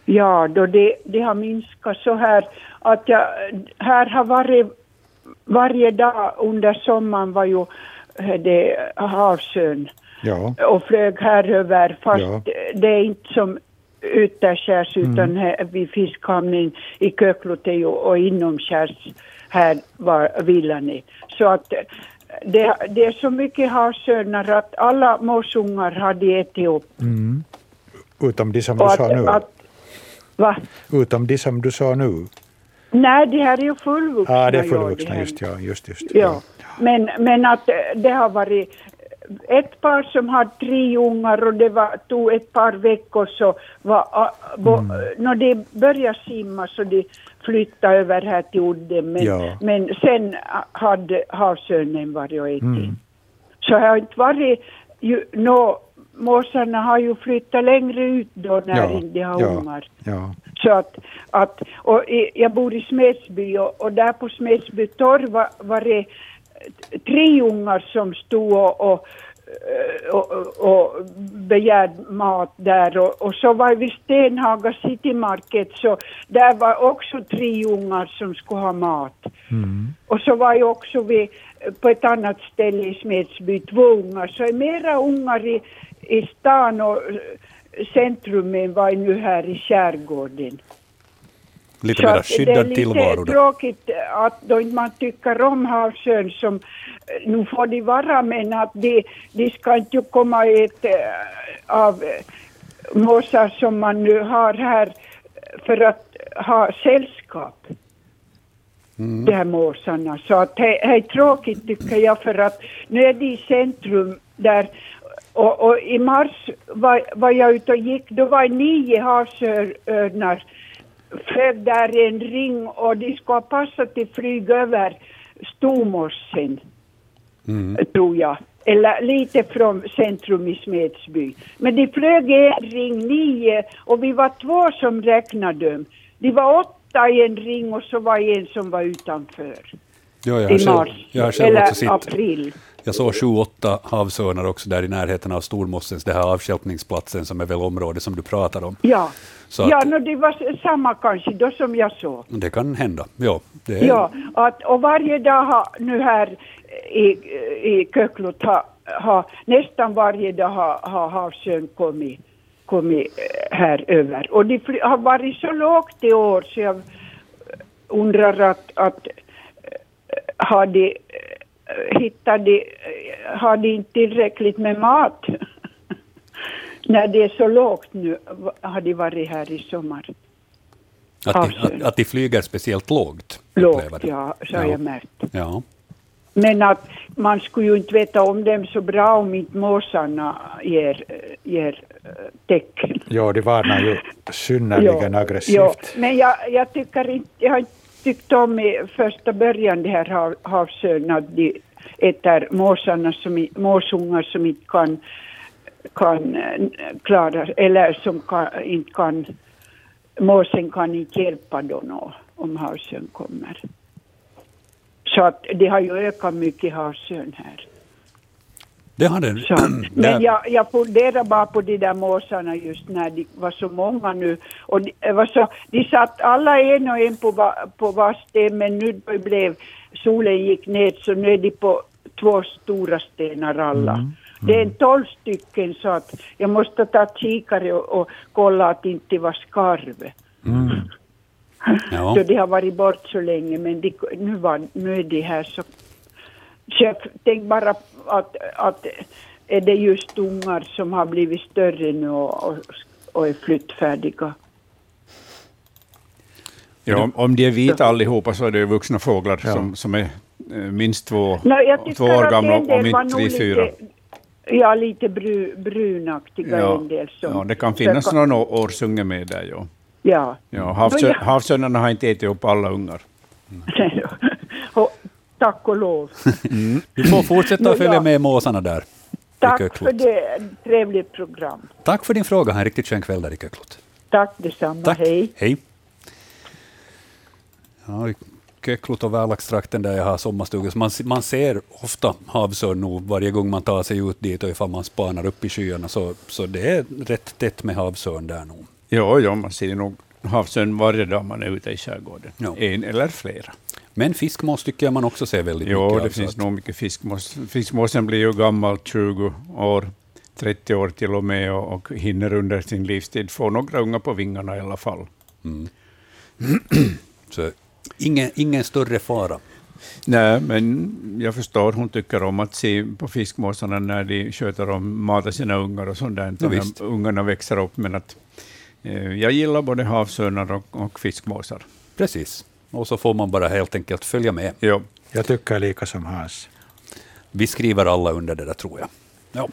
Ja, då det, det har minskat så här att jag, här har varit varje dag under sommaren var ju det havsön ja. och flög här över fast ja. det är inte som ytterskärs utan mm. här vid fiskhamnen i Köklote och inomskärs här var villan är. Så att det, det är så mycket havsörnar att alla morsungar hade ätit upp. Mm. Utom de som du sa nu? Att, va? Utom de som du sa nu? Nej, de här är ju fullvuxna. Ja, ah, det är fullvuxna, just ja. Just, just, ja. ja. Men, men att det har varit ett par som hade tre ungar och det var, tog ett par veckor så var, mm. när de började simma så de flyttade över här till udden men, ja. men sen hade havsörnen varit och ätit. Mm. Så det har inte varit ju, no, måsarna har ju flyttat längre ut då när ja, de har ja, ungar. Ja. Så att, att och jag bor i Smedsby och, och där på Smedsby torg var, var det tre ungar som stod och, och och, och begärde mat där och, och så var vi Stenhaga City Market så där var också tre ungar som skulle ha mat. Mm. Och så var ju också vi på ett annat ställe i Smedsby två ungar så är mera ungar i, i stan och centrum än vad nu här i skärgården. Lite mer skyddad tillvaro. Det är tråkigt att då inte man tycker om havsörn som nu får de vara men att de, de ska inte komma ett äh, av måsar som man nu har här för att ha sällskap. Mm. De här måsarna. Så att det är tråkigt tycker jag för att nu är de i centrum där och, och i mars var, var jag ute och gick, då var nio havsörnar flög där i en ring och de skulle ha passat till flyg över Stormossen, mm. tror jag. Eller lite från centrum i Smedsby. Men de flög i en ring, nio, och vi var två som räknade dem. De var åtta i en ring och så var en som var utanför. Ja, jag I mars, jag har själv eller också april. Jag såg sju, åtta havsörnar också där i närheten av Stormossens, det här avstjälpningsplatsen som är väl området som du pratar om. Ja, så ja att, no, det var samma kanske då som jag såg. Det kan hända, ja. Det är... Ja, att, och varje dag har nu här i, i Köklot har, har, nästan varje dag har, har havsörn kommit, kommit eh, här över. Och det har varit så lågt i år så jag undrar att, att eh, har de Eh, hittar de, eh, har de inte tillräckligt med mat. [laughs] När det är så lågt nu har de varit här i sommar. Att de, att, att de flyger speciellt lågt? Lågt, ja, så har ja. jag märkt. Ja. Men att man skulle ju inte veta om dem så bra om inte måsarna ger, ger eh, tecken. Ja, de varnar ju [laughs] synnerligen aggressivt. Ja, men jag, jag tycker inte, jag har inte tyckte om i första början de här hav, att de äter måsarna som, måsungar som inte kan, kan eh, klara, eller som kan, inte kan, måsen kan inte hjälpa då om havsörn kommer. Så att det har ju ökat mycket havsörn här. Det har den. Så, [clears throat] men jag, jag funderar bara på de där måsarna just när de var så många nu. Och de, var så, de satt alla en och en på, på var sten men nu då blev solen gick ner så nu är de på två stora stenar alla. Mm. Mm. Det är en tolv stycken så att jag måste ta kikare och, och kolla att det inte var skarv. Mm. [laughs] Ja. Så de har varit bort så länge men de, nu, var, nu är de här så jag tänkte bara att, att är det just ungar som har blivit större nu och, och, och är flyttfärdiga. Ja, om de är vita allihopa så är det vuxna fåglar ja. som, som är eh, minst två, no, två år gamla, om inte tre, fyra. Ja, lite bru, brunaktiga ja, en del. Som, ja, det kan finnas någon årsunge med där, ja. Ja. ja havsö, havsörnarna har inte ätit upp alla ungar. [laughs] Mm. Tack och lov. Mm. Du får fortsätta att följa med måsarna där. Tack för det. Trevligt program. Tack för din fråga. Ha en riktigt skön kväll där i Köklot. Tack detsamma. Tack. Hej. Hej. Ja, i Köklot och Värlaxtrakten där jag har sommarstuga, man, man ser ofta havsörn nog varje gång man tar sig ut dit och ifall man spanar upp i skyarna, så, så det är rätt tätt med havsörn där nog. Ja, ja man ser nog havsörn varje dag man är ute i skärgården. Ja. En eller flera. Men fiskmås tycker jag man också ser väldigt jo, mycket Jo, det finns nog mycket fiskmås. Fiskmåsen blir ju gammal, 20 år. 30 år till och med och, och hinner under sin livstid få några unga på vingarna i alla fall. Mm. [clears throat] Så ingen, ingen större fara? Nej, men jag förstår, hon tycker om att se på fiskmåsarna när de sköter om, matar sina ungar och sånt där, när ja, ungarna växer upp, men att eh, jag gillar både havsörnar och, och fiskmåsar. Precis, och så får man bara helt enkelt följa med. Ja. Jag tycker lika som Hans. Vi skriver alla under det där, tror jag. Ja.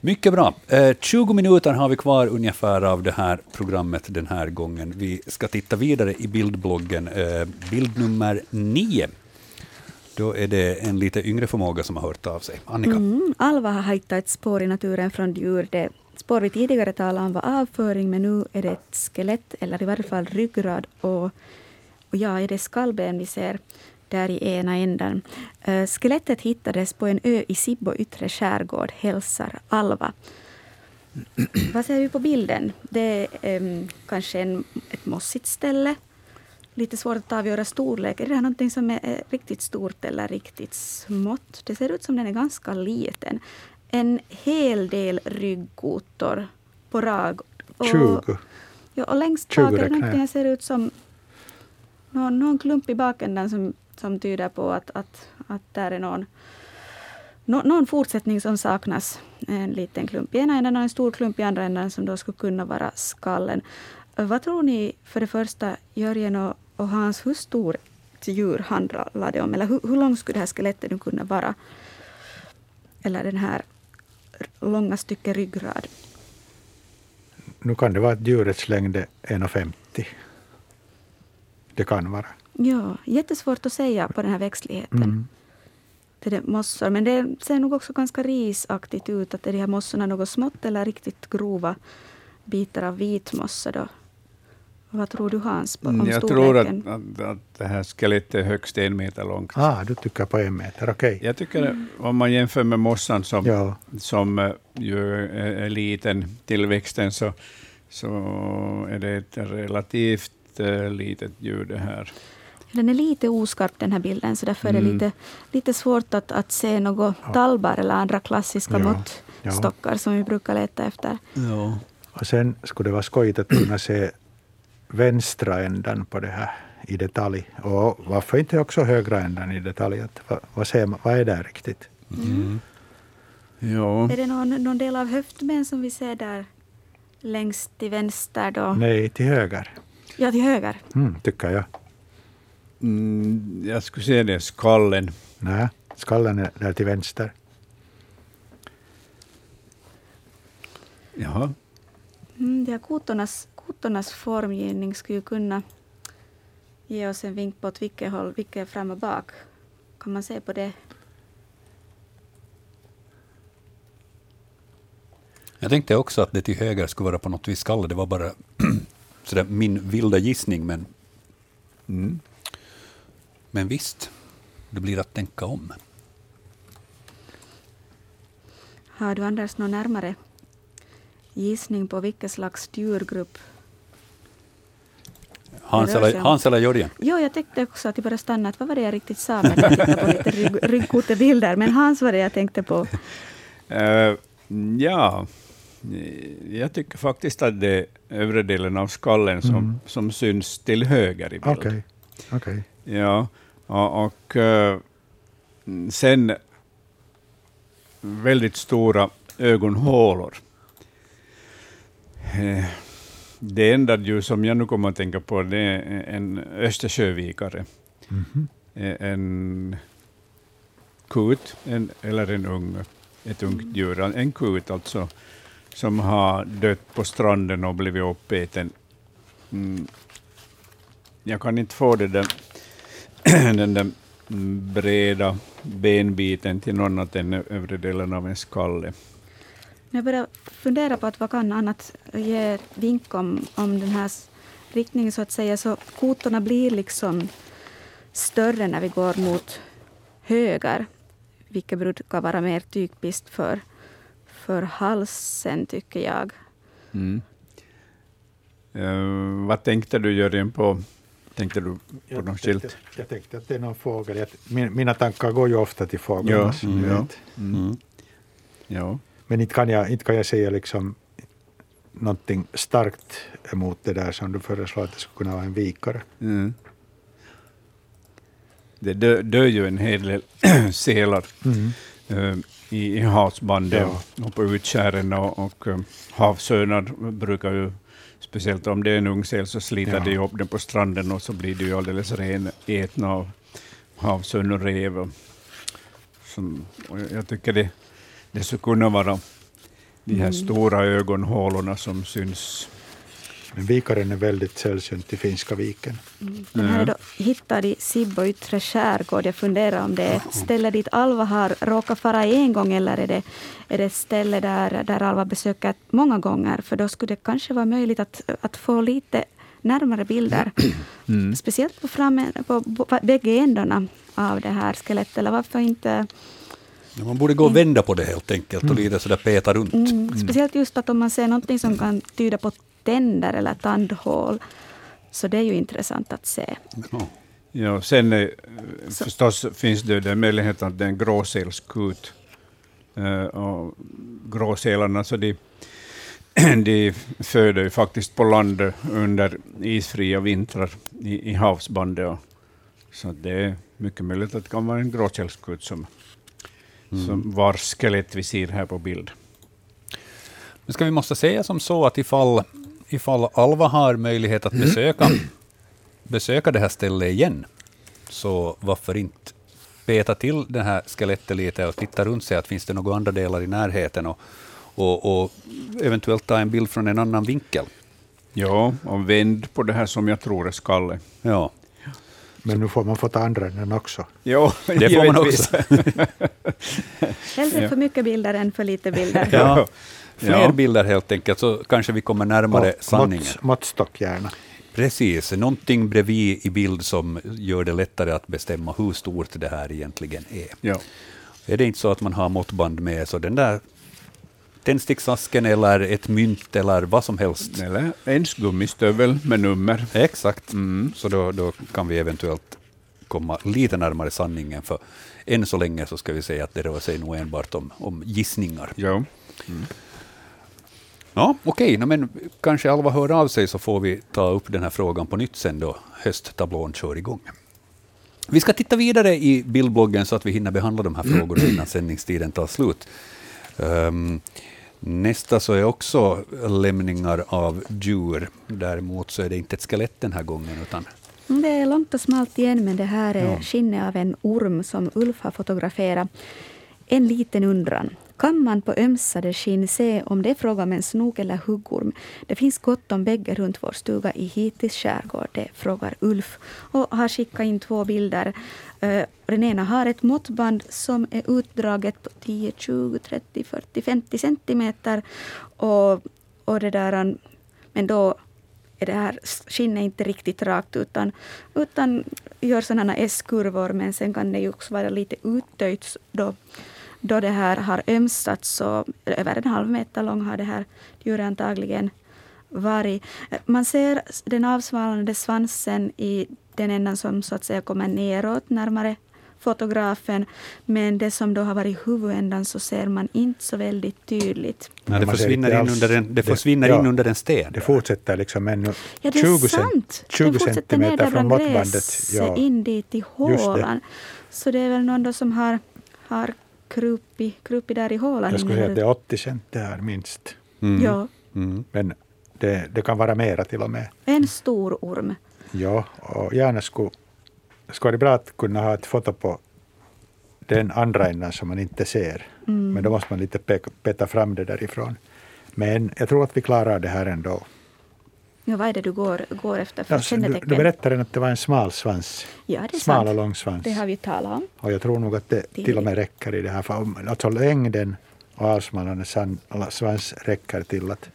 Mycket bra. Eh, 20 minuter har vi kvar ungefär av det här programmet den här gången. Vi ska titta vidare i bildbloggen, eh, bild nummer 9. Då är det en lite yngre förmåga som har hört av sig. Annika? Mm, Alva har hittat ett spår i naturen från djur. Det spår vi tidigare talade om var avföring, men nu är det ett skelett, eller i varje fall ryggrad. Och, och ja, är det skallben vi ser där i ena änden. Uh, skelettet hittades på en ö i Sibbo yttre skärgård, hälsar Alva. [clears throat] Vad ser vi på bilden? Det är um, kanske en, ett mossigt ställe. Lite svårt att avgöra storlek. Är det här någonting som är riktigt stort eller riktigt smått? Det ser ut som den är ganska liten. En hel del ryggkotor på rag. Och, 20. Ja, och längst bak är det någonting som ser ut som någon, någon klump i baken som som tyder på att, att, att där är någon, no, någon fortsättning som saknas. En liten klump i ena änden och en stor klump i andra änden som då skulle kunna vara skallen. Vad tror ni för det första, Jörgen och, och Hans, hur stort djur handlar det om? Eller hur, hur långt skulle det här skelettet nu kunna vara? Eller den här långa stycket ryggrad? Nu kan det vara att djurets längd är 1,50. Det kan vara. Ja, jättesvårt att säga på den här växtligheten. Mm. Det är mossor, men det ser nog också ganska risaktigt ut. Att är de här mossorna något smått eller riktigt grova bitar av vitmossa då? Vad tror du Hans på, om Jag tror att, att, att, det här skelettet är högst en meter långt. Ah, du tycker på en meter, okej. Okay. Jag tycker mm. om man jämför med mossan som, ja. som uh, ju är liten till växten så, så är det ett relativt uh, litet djur det här. Den är lite oskarp den här bilden, så därför mm. är det mm. lite, lite svårt att, att se några talbar eller andra klassiska ja. måttstockar ja. som vi brukar leta efter. Ja. Och sen skulle det vara skojigt att kunna se vänstra änden på det här i detalj. Och varför inte också högra änden i detalj? Att, vad, vad, ser man, vad är det riktigt? Mm. Ja. Är det någon, någon del av höftben som vi ser där längst till vänster? Då? Nej, till höger. Ja, till höger. Mm, tycker jag. Mm, jag skulle säga det, skallen. Nej, skallen är där till vänster. Jaha. Mm, de här kotornas, kotornas formgivning skulle kunna ge oss en vink på åt vilket håll, vilket är fram och bak. Kan man se på det? Jag tänkte också att det till höger skulle vara på något vis skalle. Det var bara [clears throat] sådär min vilda gissning, men mm. Men visst, det blir att tänka om. Har du Anders någon närmare gissning på vilken slags djurgrupp Hans eller, Hans eller Jörgen? Jo, jag tänkte också att jag bara stanna. Vad var det jag riktigt sa? Men jag tittade på lite rygg, [laughs] ryggkotebilder. Men Hans var det jag tänkte på. Uh, ja, jag tycker faktiskt att det är övre delen av skallen som, mm. som syns till höger i bild. Okay. Okay. Ja, och, och uh, sen väldigt stora ögonhålor. Uh, det enda djur som jag nu kommer att tänka på det är en östersjövikare. Mm. En kut, en, eller en ung, ett ungt djur, en kut alltså, som har dött på stranden och blivit uppäten. Mm. Jag kan inte få det där [clears throat] den där breda benbiten till någon annat än övre delen av en skalle. Jag börjar fundera på att vad kan annat ge vink om, om den här riktningen så att säga. Så kotorna blir liksom större när vi går mot höger, vilket brukar vara mer typiskt för, för halsen, tycker jag. Mm. Uh, vad tänkte du, Jörgen, på Tänkte du på något skilt? Jag tänkte att det är någon fågel. mina tankar går ju ofta till fåglar. Ja, mm, ja. Mm. Ja. Men inte kan jag, inte kan jag säga liksom någonting starkt emot det där som du föreslår att det skulle kunna vara en vikare. Mm. Det dör, dör ju en hel del [clears throat] sälar mm. uh, i, i havsbandet ja. och på utskären och, och um, havsörnar brukar ju, speciellt om det är en ung säl, så sliter ja. de upp den på stranden och så blir det ju alldeles ren ätna av havsörn och rev. Som, och jag tycker det, det skulle kunna vara de här mm. stora ögonhålorna som syns. Men vikaren är väldigt sällsynt i Finska viken. Mm. Den här är då hittad i Sibbo yttre skärgård. Jag funderar om det är ställe dit Alva har råkat fara en gång eller är det, är det ställe där, där Alva besöker många gånger. För då skulle det kanske vara möjligt att, att få lite närmare bilder. [clears throat] Mm. Speciellt på, framme, på, på bägge ändarna av det här skelettet. Eller varför inte man borde gå och vända på det helt enkelt och mm. lite sådär peta runt. Mm. mm. Speciellt just att om man ser någonting som kan tyda på tänder eller tandhål. Så det är ju intressant att se. Ja, ja sen är, så. förstås finns det den möjligheten att det är en gråsälskut. Uh, och gråsälarna så de, [clears throat] de föder ju faktiskt på land under isfria vintrar i, i havsbandet. Så det är mycket möjligt att det kan vara en gråsälskut som mm. som vars skelett vi ser här på bild. Nu ska vi måste säga som så att ifall, ifall Alva har möjlighet att besöka, besöka det här stället igen, så varför inte peta till det här skelettet lite och titta runt sig, att finns det några andra delar i närheten och, och, och eventuellt ta en bild från en annan vinkel. Ja, och vänd på det här som jag tror är skalle. Ja. Men nu får man få ta andra änden också. Jo, det får man också. Hellre för mycket bilder än för lite bilder. Ja. Fler ja. bilder helt enkelt, så kanske vi kommer närmare och sanningen. Mått, måttstock gärna. Precis, någonting bredvid i bild som gör det lättare att bestämma hur stort det här egentligen är. Ja. Är det inte så att man har måttband med, så den där tändsticksasken eller ett mynt eller vad som helst. Eller ens gummistövel med nummer. Exakt, mm. så då, då kan vi eventuellt komma lite närmare sanningen, för än så länge så ska vi säga att det rör sig nog enbart om, om gissningar. Ja. Mm. Ja, okej, okay, men kanske Alva hör av sig så får vi ta upp den här frågan på nytt sen då hösttablån kör igång. Vi ska titta vidare i bildbloggen så att vi hinner behandla de här frågorna innan [clears throat] sändningstiden tar slut. Um, nästa så är också lämningar av djur. Däremot så är det inte ett skelett den här gången. Utan det är långt och smalt igen, men det här är ja. skinnet av en orm som Ulf har fotograferat. En liten undran. Kan man på ömsade skinn se om det är fråga om en snok eller huggorm? Det finns gott om bägge runt vår stuga i Hitis skärgård, det frågar Ulf och har skickat in två bilder. Uh, den ena har ett måttband som är utdraget på 10, 20, 30, 40, 50 centimeter. Och, och det där, um, men då är det här skinnet inte riktigt rakt utan, utan gör sådana S-kurvor men sen kan det ju också vara lite uttöjt då då det här har ömsats, så över en halv meter lång har det här djuret antagligen varit. Man ser den avsvalnade svansen i den ändan som så att säga kommer neråt, närmare fotografen. Men det som då har varit huvudändan så ser man inte så väldigt tydligt. Nej, det försvinner, in under, en, det försvinner det, in under en sten. Det fortsätter liksom ännu ja, det är 20, sant. 20 centimeter från måttbandet. Ja. in dit i hålan. Så det är väl någon som har, har krupit, krupit där i hålan. Jag skulle säga att det är 80 cent där minst. Mm. Ja. Mm. Men det, det, kan vara mera till och med. En stor orm. Ja, och gärna skulle, skulle det bra att kunna ha ett foto på den andra änden som man inte ser. Mm. Men då måste man lite peta fram det därifrån. Men jag tror att vi klarar det här ändå. Ja, vad är det du går, går efter för ja, kännetecken? Du, du berättade att det var en smal svans. Ja, det är smal sant. och lång svans. Det har vi talat om. Och jag tror nog att det till och med räcker i det här fallet. Alltså längden och avsmalnande svans räcker till att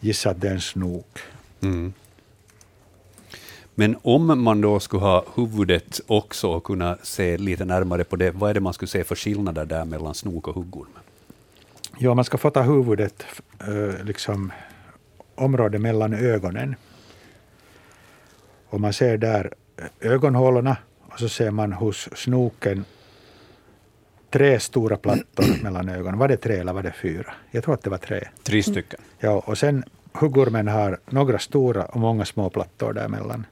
gissa att det är en snok. Mm. Men om man då skulle ha huvudet också och kunna se lite närmare på det, vad är det man skulle se för skillnader där mellan snok och huggorm? Ja, man ska få ta huvudet liksom område mellan ögonen. Och man ser där ögonhålorna och så ser man hos snoken tre stora plattor [clears throat] mellan ögonen. Var det tre eller var det fyra? Jag tror att det var tre. Tre stycken. Ja, och sen huggormen har några stora och många små plattor där mellan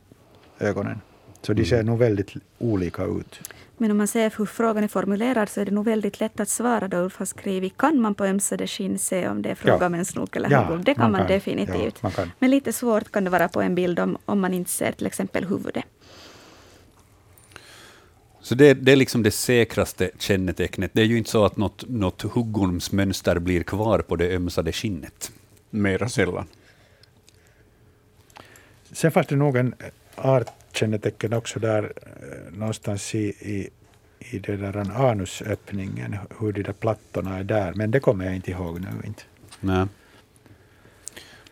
ögonen. Så de ser mm. nog väldigt olika ut. Men om man ser hur frågan är formulerad så är det nog väldigt lätt att svara då Ulf har skrivit. Kan man på ömsade skinn se om det är fråga om en snok eller ja, huggorm? Det kan man, man kan. definitivt. Ja, man kan. Men lite svårt kan det vara på en bild om, om man inte ser till exempel huvudet. Så det, det, är liksom det säkraste kännetecknet. Det är ju inte så att något, något huggormsmönster blir kvar på det ömsade skinnet. Mera sällan. Sen fanns det nog en artkännetecken också där eh, någonstans i, i, i det där anusöppningen, hur de där plattorna är där, men det kommer jag inte ihåg nu. Inte. Nej.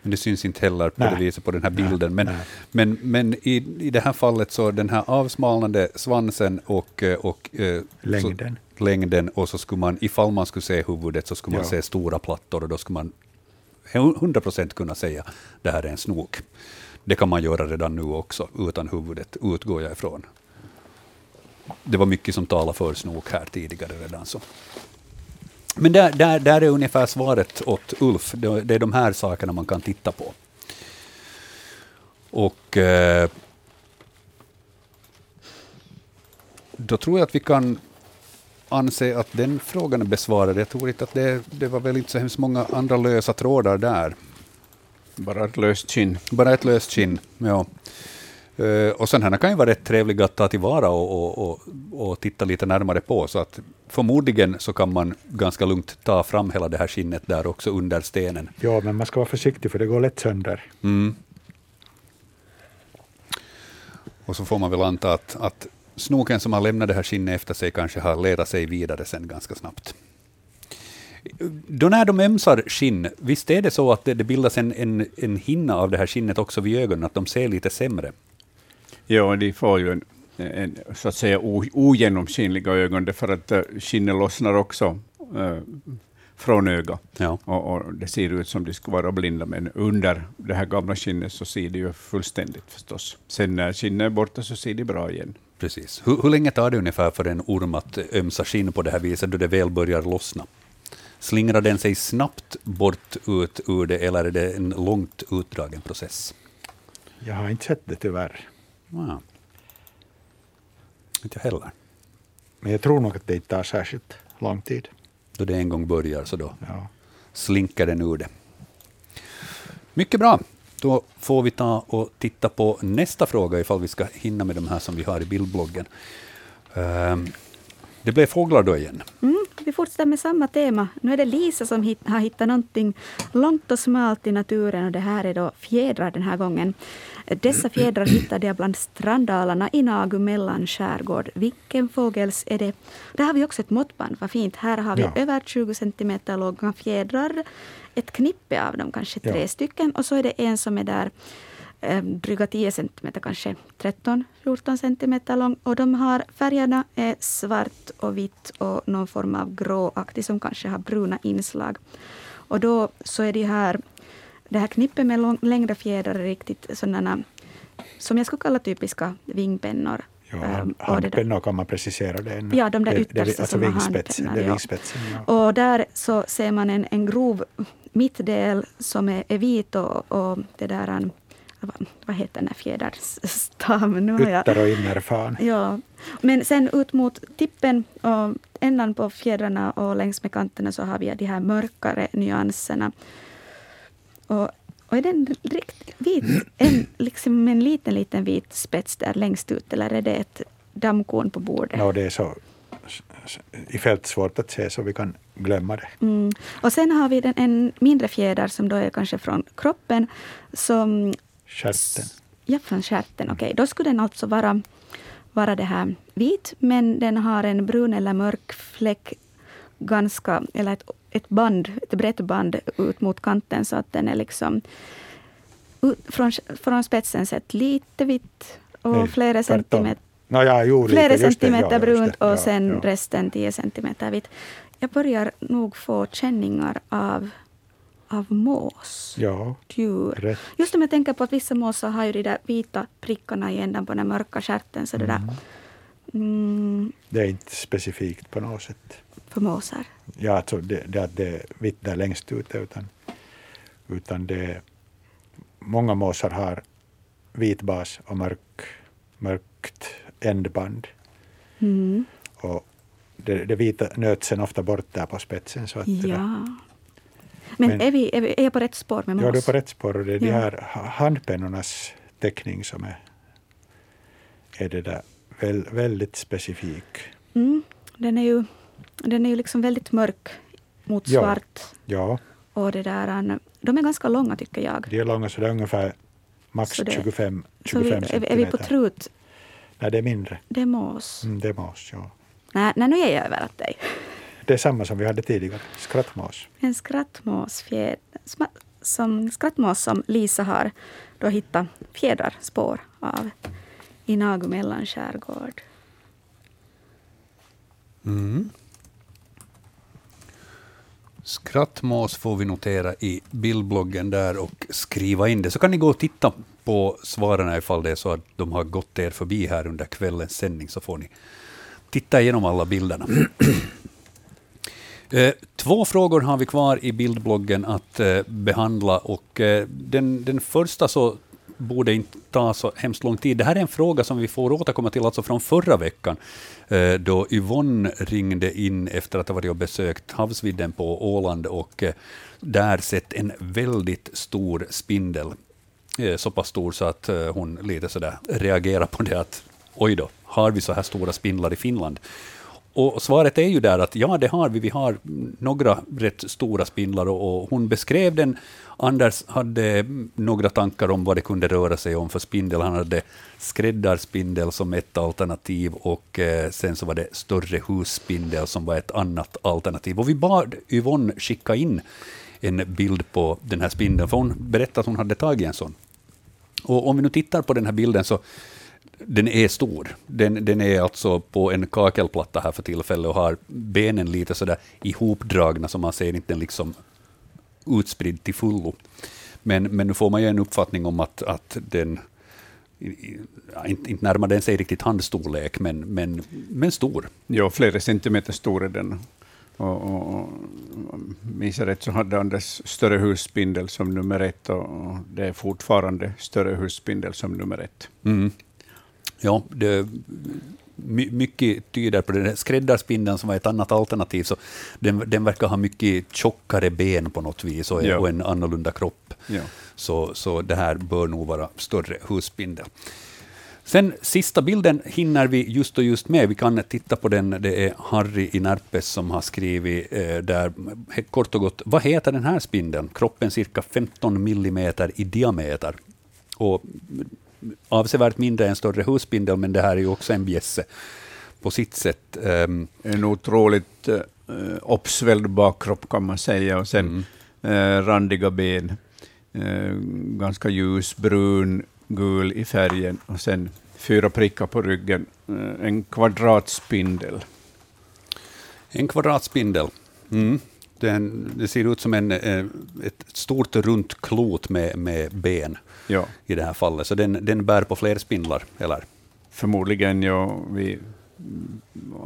Men det syns inte heller på nej. det viset på den här bilden. Men, men, men i, i det här fallet så den här avsmalnande svansen och, eh, och eh, längden. Så, längden och så skulle man, ifall man skulle se huvudet så skulle man ja. se stora plattor och då skulle man 100 procent kunna säga det här är en snok. Det kan man göra redan nu också, utan huvudet, utgår jag ifrån. Det var mycket som talade för snok här tidigare redan. så. Men där, där, där är ungefär svaret åt Ulf. Det är de här sakerna man kan titta på. Och eh, då tror jag att vi kan anse att den frågan är besvarad. Jag tror inte att det, det var väl inte så hemskt många andra lösa trådar där. Bara ett löst kinn. Bara ett löst kinn, ja. Uh, och sådana kan ju vara rätt trevliga att ta tillvara och, och, och, och, titta lite närmare på. Så att förmodligen så kan man ganska lugnt ta fram hela det här skinnet där också under stenen. Ja, men man ska vara försiktig för det går lätt sönder. Mm. Och så får man väl anta att, att snoken som har lämnat det här skinnet efter sig kanske har letat sig vidare sen ganska snabbt. Då när de ömsar skinn, visst är det så att det, det bildas en, en, en hinna av det här skinnet också vid ögonen, att de ser lite sämre? Ja, de får ju en, en så att säga ogenomskinliga ögon, för att uh, skinnet lossnar också uh, från ögat. Ja. Och, och, det ser ut som de skulle vara blinda, men under det här gamla skinnet så ser de ju fullständigt förstås. Sen när skinnet är borta så ser de bra igen. Precis. Hur, hur länge tar det ungefär för en orm att ömsa skinn på det här viset, då det väl börjar lossna? Slingrar den sig snabbt bort ut ur det, eller är det en långt utdragen process? Jag har inte sett det tyvärr. Ja. Inte jag heller. Men jag tror nog att det inte tar särskilt lång tid. Då det en gång börjar, så då ja. slinker den ur det. Mycket bra. Då får vi ta och titta på nästa fråga, ifall vi ska hinna med de här som vi har i bildbloggen. Um, det blev fåglar då igen. Mm, vi fortsätter med samma tema. Nu är det Lisa som hit, har hittat någonting långt och smalt i naturen och det här är då fjädrar den här gången. Dessa fjädrar hittade jag bland strandalarna i Nagu mellan skärgård. Vilken fågels är det? Där har vi också ett måttband, vad fint. Här har vi ja. över 20 centimeter långa fjädrar. Ett knippe av dem, kanske tre ja. stycken. Och så är det en som är där eh, dryga 10 centimeter, kanske 13-14 centimeter lång. Och de har, färgerna är svart och vitt och någon form av gråaktig som kanske har bruna inslag. Och då så är de här, det här knippet med lång, längre fjädrar riktigt sådana som jag skulle kalla typiska vingpennor. Ja, hand, handpennor kan man precisera det. Ännu. Ja, de där yttersta det, det, alltså som har handpennor. Vingspetsen, ja. Och där så ser man en, en grov mittdel som är, är vit och, och det där vad heter den här fjäderstammen? Ytter och innerfan. Ja. Men sen ut mot tippen och ändan på fjädrarna och längs med kanterna så har vi de här mörkare nyanserna. Och, och är den riktigt vit, en, liksom en liten, liten vit spets där längst ut eller är det ett dammkorn på bordet? No, det är så i fält svårt att se så vi kan glömma det. Mm. Och sen har vi den, en mindre fjäder som då är kanske från kroppen som Stjärten. Ja, från stjärten. Okej, okay. då skulle den alltså vara, vara det här vit, men den har en brun eller mörk fläck, ganska, eller ett, ett band, ett brett band ut mot kanten, så att den är liksom ut, från, från spetsen sett lite vitt och Nej, flera centimeter No, ja, jo, flera lite, centimeter ja, brunt och ja, sen resten 10 centimeter vitt. Jag börjar nog få känningar av av mås. Ja, djur. Rätt. Just om jag tänker på att vissa måsar har ju de där vita prickarna i ändan på den mörka stjärten. Så det, där, mm. Mm. det är inte specifikt på något sätt. för måsar? Ja, alltså det, det att det är vitt där längst ute, utan, utan det många måsar har vit bas och mörk, mörkt ändband. Mm. Och det, det vita nöts sen ofta bort där på spetsen. Så att ja. Men, men är, vi, är, vi, är jag på rätt spår med mås? Ja, du är på rätt spår. Och det är ja. de här handpennornas teckning som är, är det där väl, väldigt specifik. Mm. Den är ju, den är ju liksom väldigt mörk mot svart. Ja. Och det där, de är ganska långa tycker jag. De är långa, så det är ungefär max det, 25, 25 så vi, är, är vi på trut? Nej, det är mindre. Det är mås. Mm, det är mås, ja. Nej, nej, nu är jag över åt dig. Det är samma som vi hade tidigare, skrattmås. En som, skrattmås som Lisa har då hittat fjäderspår av i Nagu mellanskärgård. Mm. Skrattmås får vi notera i bildbloggen där och skriva in det. Så kan ni gå och titta på svaren ifall det är så att de har gått er förbi här under kvällens sändning, så får ni titta igenom alla bilderna. Eh, två frågor har vi kvar i bildbloggen att eh, behandla. och eh, den, den första så borde inte ta så hemskt lång tid. Det här är en fråga som vi får återkomma till alltså från förra veckan, då Yvonne ringde in efter att ha varit och besökt havsvidden på Åland och där sett en väldigt stor spindel. Så pass stor så att hon lite sådär reagerade på det att oj då, har vi så här stora spindlar i Finland? Och svaret är ju där att ja, det har vi. Vi har några rätt stora spindlar och, och hon beskrev den. Anders hade några tankar om vad det kunde röra sig om för spindel. Han hade skräddarspindel som ett alternativ och eh, sen så var det större husspindel som var ett annat alternativ. Och vi bad Yvonne skicka in en bild på den här spindeln, för hon berättade att hon hade tagit en sån. Och om vi nu tittar på den här bilden så den är stor. Den, den är alltså på en kakelplatta här för tillfället och har benen lite sådär ihopdragna, så man ser inte den liksom utspridd till fullo. Men, men nu får man ju en uppfattning om att, att den, inte, inte närmar den sig riktigt handstorlek, men, men, men stor. Ja, flera centimeter stor är den. Och, och, och, minns jag rätt så hade Anders större husspindel som nummer ett och det är fortfarande större husspindel som nummer ett. Mm. Ja, det, mycket tyder på det. Skräddarspindeln som var ett annat alternativ, så den, den verkar ha mycket tjockare ben på något vis och, ja. och en annorlunda kropp. Ja. Så, så det här bör nog vara större husspindel. Sen sista bilden hinner vi just och just med. Vi kan titta på den. Det är Harry i Närpes som har skrivit eh, där, kort och gott, vad heter den här spindeln? Kroppen cirka 15 millimeter i diameter. Och avsevärt mindre än större husspindel, men det här är ju också en bjässe på sitt sätt. Um, en otroligt uh, uppsvälld bakkropp kan man säga, och sen mm. uh, randiga ben, uh, ganska ljusbrun, gul i färgen, och sen fyra prickar på ryggen, en kvadratspindel. En kvadratspindel. Mm. Den, det ser ut som en, ett stort runt klot med, med ben ja. i det här fallet. Så den, den bär på fler spindlar, eller? Förmodligen, ja. Vi,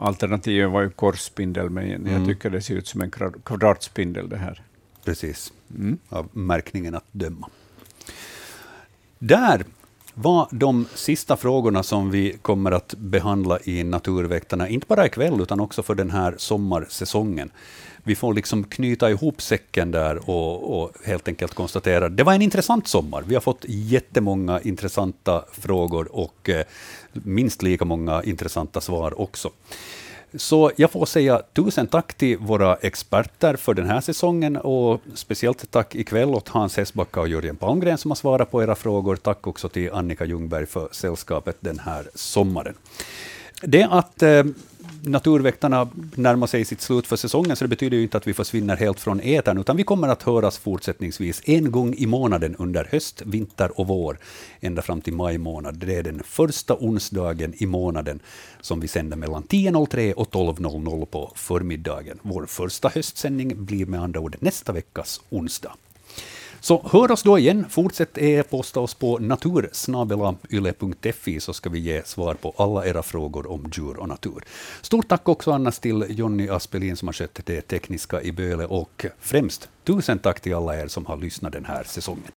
alternativet var ju korsspindel, men mm. jag tycker det ser ut som en kvadratspindel det här. Precis, mm. av märkningen att döma. Där var de sista frågorna som vi kommer att behandla i Naturväktarna, inte bara ikväll utan också för den här sommarsäsongen vi får liksom knyta ihop säcken där och, och helt enkelt konstatera det var en intressant sommar. Vi har fått jättemånga intressanta frågor och eh, minst lika många intressanta svar också. Så jag får säga tusen tack till våra experter för den här säsongen och speciellt tack ikväll åt Hans Hesbacka och Jörgen Palmgren som har svarat på era frågor. Tack också till Annika Ljungberg för sällskapet den här sommaren. Det att eh, Naturväktarna närmar sig sitt slut för säsongen, så det betyder ju inte att vi försvinner helt från etern, utan vi kommer att höras fortsättningsvis en gång i månaden under höst, vinter och vår, ända fram till maj månad. Det är den första onsdagen i månaden som vi sänder mellan 10.03 och 12.00 på förmiddagen. Vår första höstsändning blir med andra ord nästa veckas onsdag. Så hör oss då igen. Fortsätt e-posta oss på natursnabelayle.fi så ska vi ge svar på alla era frågor om djur och natur. Stort tack också annars till Jonny Aspelin som har skött det tekniska i Böle och främst tusen tack till alla er som har lyssnat den här säsongen.